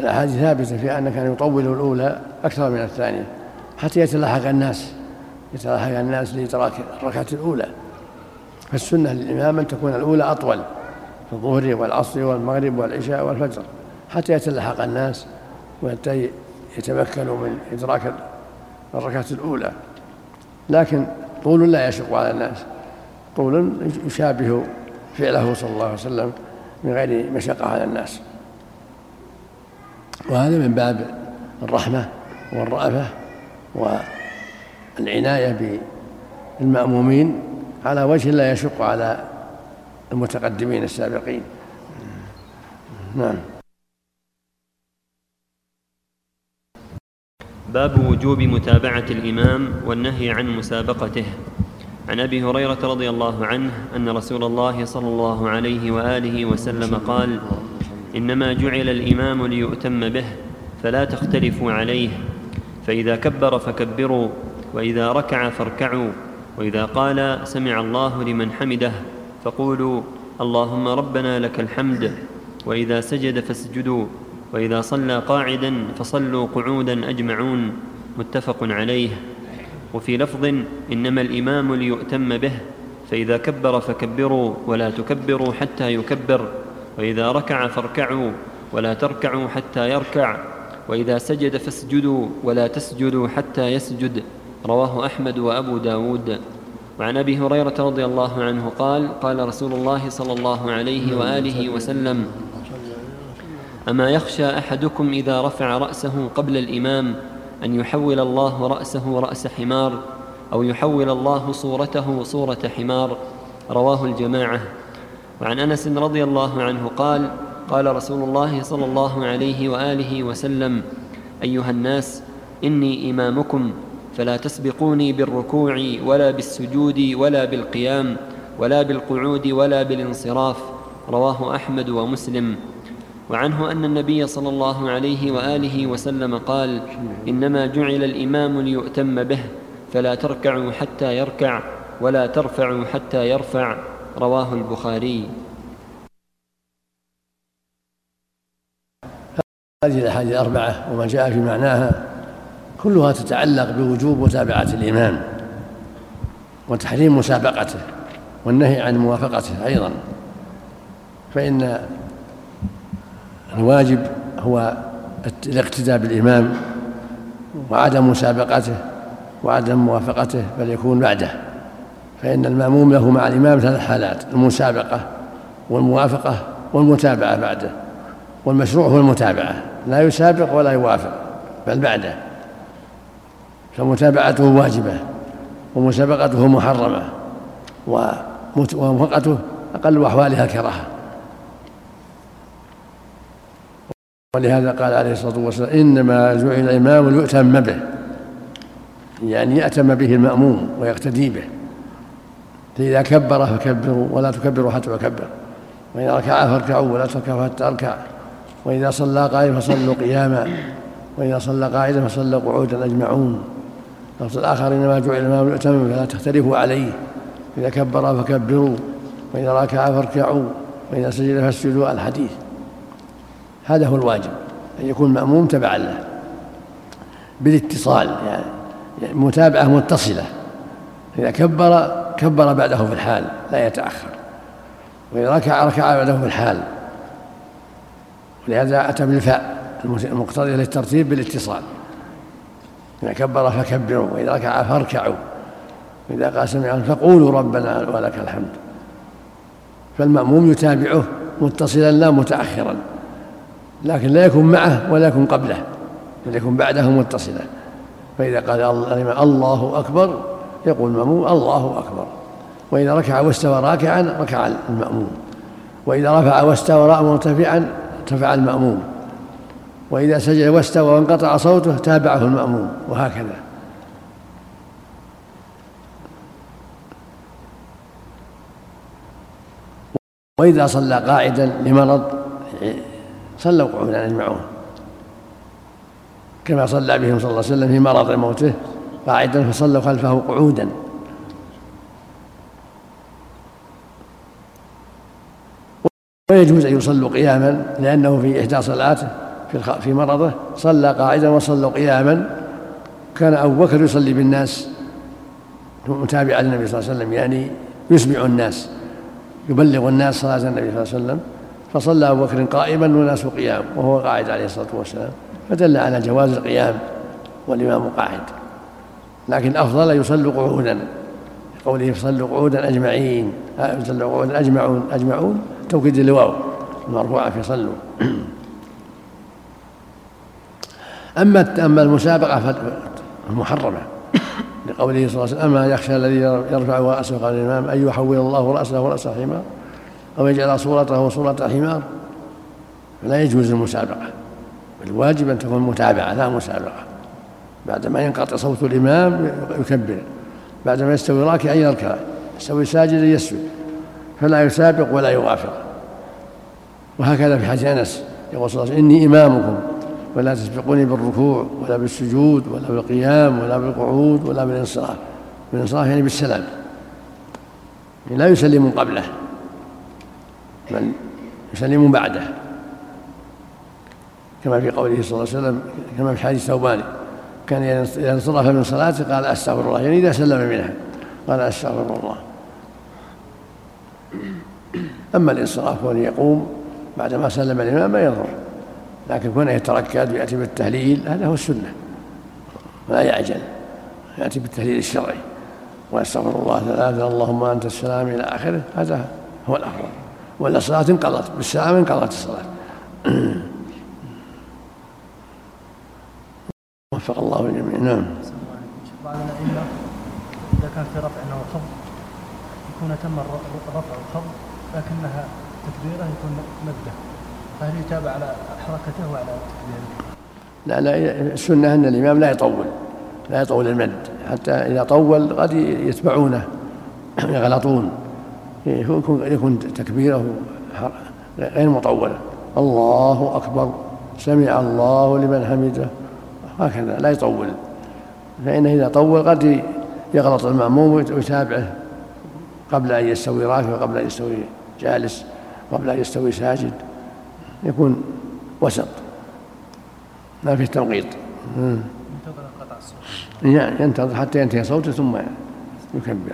الأحاديث ثابتة في أن كان يطول الأولى أكثر من الثانية حتى يتلاحق الناس يتلاحق الناس لإدراك الركعة الأولى. فالسنة للإمام أن تكون الأولى أطول في الظهر والعصر والمغرب والعشاء والفجر. حتى يتلحق الناس وحتى يتمكنوا من إدراك الركعة الأولى. لكن طول لا يشق على الناس طول يشابه فعله صلى الله عليه وسلم من غير مشقة على الناس. وهذا من باب الرحمة والرأفة والعناية بالمأمومين على وجه لا يشق على المتقدمين السابقين. نعم. باب وجوب متابعة الإمام والنهي عن مسابقته. عن أبي هريرة رضي الله عنه أن رسول الله صلى الله عليه وآله وسلم قال إنما جعل الإمام ليؤتم به فلا تختلفوا عليه. فإذا كبر فكبروا وإذا ركع فاركعوا وإذا قال سمع الله لمن حمده فقولوا اللهم ربنا لك الحمد وإذا سجد فاسجدوا. وإذا صلى قاعدا فصلوا قعودا أجمعون متفق عليه. وفي لفظ إنما الإمام ليؤتم به فإذا كبر فكبروا ولا تكبروا حتى يكبر وإذا ركع فاركعوا ولا تركعوا حتى يركع وإذا سجد فاسجدوا ولا تسجدوا حتى يسجد. رواه أحمد وأبو داود. وعن أبي هريرة رضي الله عنه قال قال رسول الله صلى الله عليه وآله وسلم أما يخشى أحدكم إذا رفع رأسه قبل الإمام أن يحول الله رأسه رأس حمار أو يحول الله صورته صورة حمار؟ رواه الجماعة. وعن أنس رضي الله عنه قال قال رسول الله صلى الله عليه وآله وسلم أيها الناس إني إمامكم فلا تسبقوني بالركوع ولا بالسجود ولا بالقيام ولا بالقعود ولا بالانصراف. رواه أحمد ومسلم. وعنه أن النبي صلى الله عليه وآله وسلم قال إنما جعل الإمام ليؤتم به فلا تركعوا حتى يركع ولا ترفعوا حتى يرفع. رواه البخاري. هذه الأحاديث الأربعة وما جاء في معناها كلها تتعلق بوجوب متابعة الإمام وتحريم مسابقته والنهي عن موافقته أيضا. فإن الواجب هو الاقتداء بالإمام وعدم مسابقته وعدم موافقته بل يكون بعده. فإن المأموم له مع الإمام ثلاث حالات المسابقة والموافقة والمتابعة بعده والمشروع هو المتابعة. لا يسابق ولا يوافق بل بعده. فمتابعته واجبة ومسابقته محرمة وموافقته أقل أحوالها كراهة. ولهذا قال عليه الصلاة والسلام إنما جعل الإمام ليؤتم به. يعني يأتم به المأموم ويقتدي به. فإذا كبر فكبروا ولا تكبروا حتى يكبر. وإذا ركع فاركعوا ولا تركعوا حتى أركع. وإذا صلى قائما فصلوا قياما. وإذا صلى قاعدا فصلوا قعودا أجمعون. لفظ الآخر إنما جعل الإمام ليؤتم فلا تختلفوا عليه. إذا كبر فكبروا. وإذا ركع فاركعوا. وإذا سجد فاسجدوا الحديث. هذا هو الواجب أن يكون مأموم تبعا له. بالاتصال يعني متابعة متصلة. إذا كبر كبر بعده في الحال لا يتأخر. وإذا ركع ركع بعده في الحال. ولهذا أتى بالفاء المقتضية للترتيب بالاتصال. إذا كبر فكبروا وإذا ركع فاركعوا. وإذا قال سمع فقولوا ربنا ولك الحمد. فالمأموم يتابعه متصلا لا متأخرا. لكن لا يكون معه ولا يكون قبله بل يكون بعده متصلا. فإذا قال الله أكبر يقول المأموم الله أكبر وإذا ركع واستوى راكعا ركع المأموم. وإذا رفع واستوى مرتفعا ارتفع المأموم. وإذا سجد واستوى وانقطع صوته تابعه المأموم وهكذا. وإذا صلى قاعدا لمرض صلوا قعودا أجمعون كما صلى بهم صلى الله عليه وسلم في مرض موته قاعدا فصلوا خلفه قعودا. ويجوز أن يصلوا قياما لأنه في إحدى صلاته في مرضه صلى قاعدا وصلوا قياما. كان أبو بكر يصلي بالناس متابعا للنبي صلى الله عليه وسلم يعني يسمع الناس يبلغ الناس صلاة النبي صلى الله عليه وسلم. فصلى أبو بكر قائما والناس قيام وهو قاعد عليه الصلاة والسلام. فدل على جواز القيام والإمام قاعد. لكن الأفضل يصلوا قعودا. قوله صلوا قعودا أجمعين. صلوا قعودا أجمعون أجمعون. توكيد الواو المرفوعة في صلوا. [CLEARS THROAT] أما أما المسابقة فالمحرمة. لقوله صلى الله عليه وسلم أما يخشى الذي يرفع رأسه قال الإمام أن يحول الله رأسه رأس حمار أو يجعل صورته صورة حمار فلا يجوز المسابقة الواجب أن تكون متابعة لا مسابقة. بعدما ينقطع صوت الإمام يكبر بعدما يستوي راكعا يركع يستوي ساجدا يسجد فلا يسابق ولا يغافر وهكذا في حديث أنس يقول صلى الله عليه وسلم إني إمامكم ولا تسبقوني بالركوع ولا بالسجود ولا بالقيام ولا بالقعود ولا بالانصراف. بالانصراف يعني بالسلام. يعني لا يسلم قبله. بل يسلم بعده. كما في قوله صلى الله عليه وسلم كما في حديث ثوبان كان إذا انصرف من صلاته قال أستغفر الله. يعني إذا سلم منها قال أستغفر الله. أما الإنصراف وأن يقوم بعدما سلم الإمام ما يضر. لكن كونه يتركد ويأتي بالتهليل هذا هو السنة. لا يعجل. يأتي بالتهليل الشرعي. ويستغفر الله ثلاثة اللهم أنت السلام إلى آخره هذا هو الأفضل. ولا صلاة انقضت بالسلام انقضت الصلاة. وفق الله الجميع. نعم. بعض الأئمة إذا كان في رفع أو خفض يكون تم الرفع والخفض لكنها تكبيرة يكون مدة. فهل يتابع على حركته وعلى تكبيره؟ لا لا السنة أن الإمام لا يطول لا يطول المد. حتى إذا طول قد يتبعونه يغلطون. يكون يكون تكبيره غير مطولة الله أكبر. سمع الله لمن حمده. هكذا لا يطول. فإنه إذا طول قد يغلط المأموم ويتابعه. قبل أن يستوي راكع وقبل أن يستوي جالس قبل أن يستوي ساجد. يكون وسط. ما فيه تنقيط. ينتظر حتى ينتهي صوته ثم يكبر.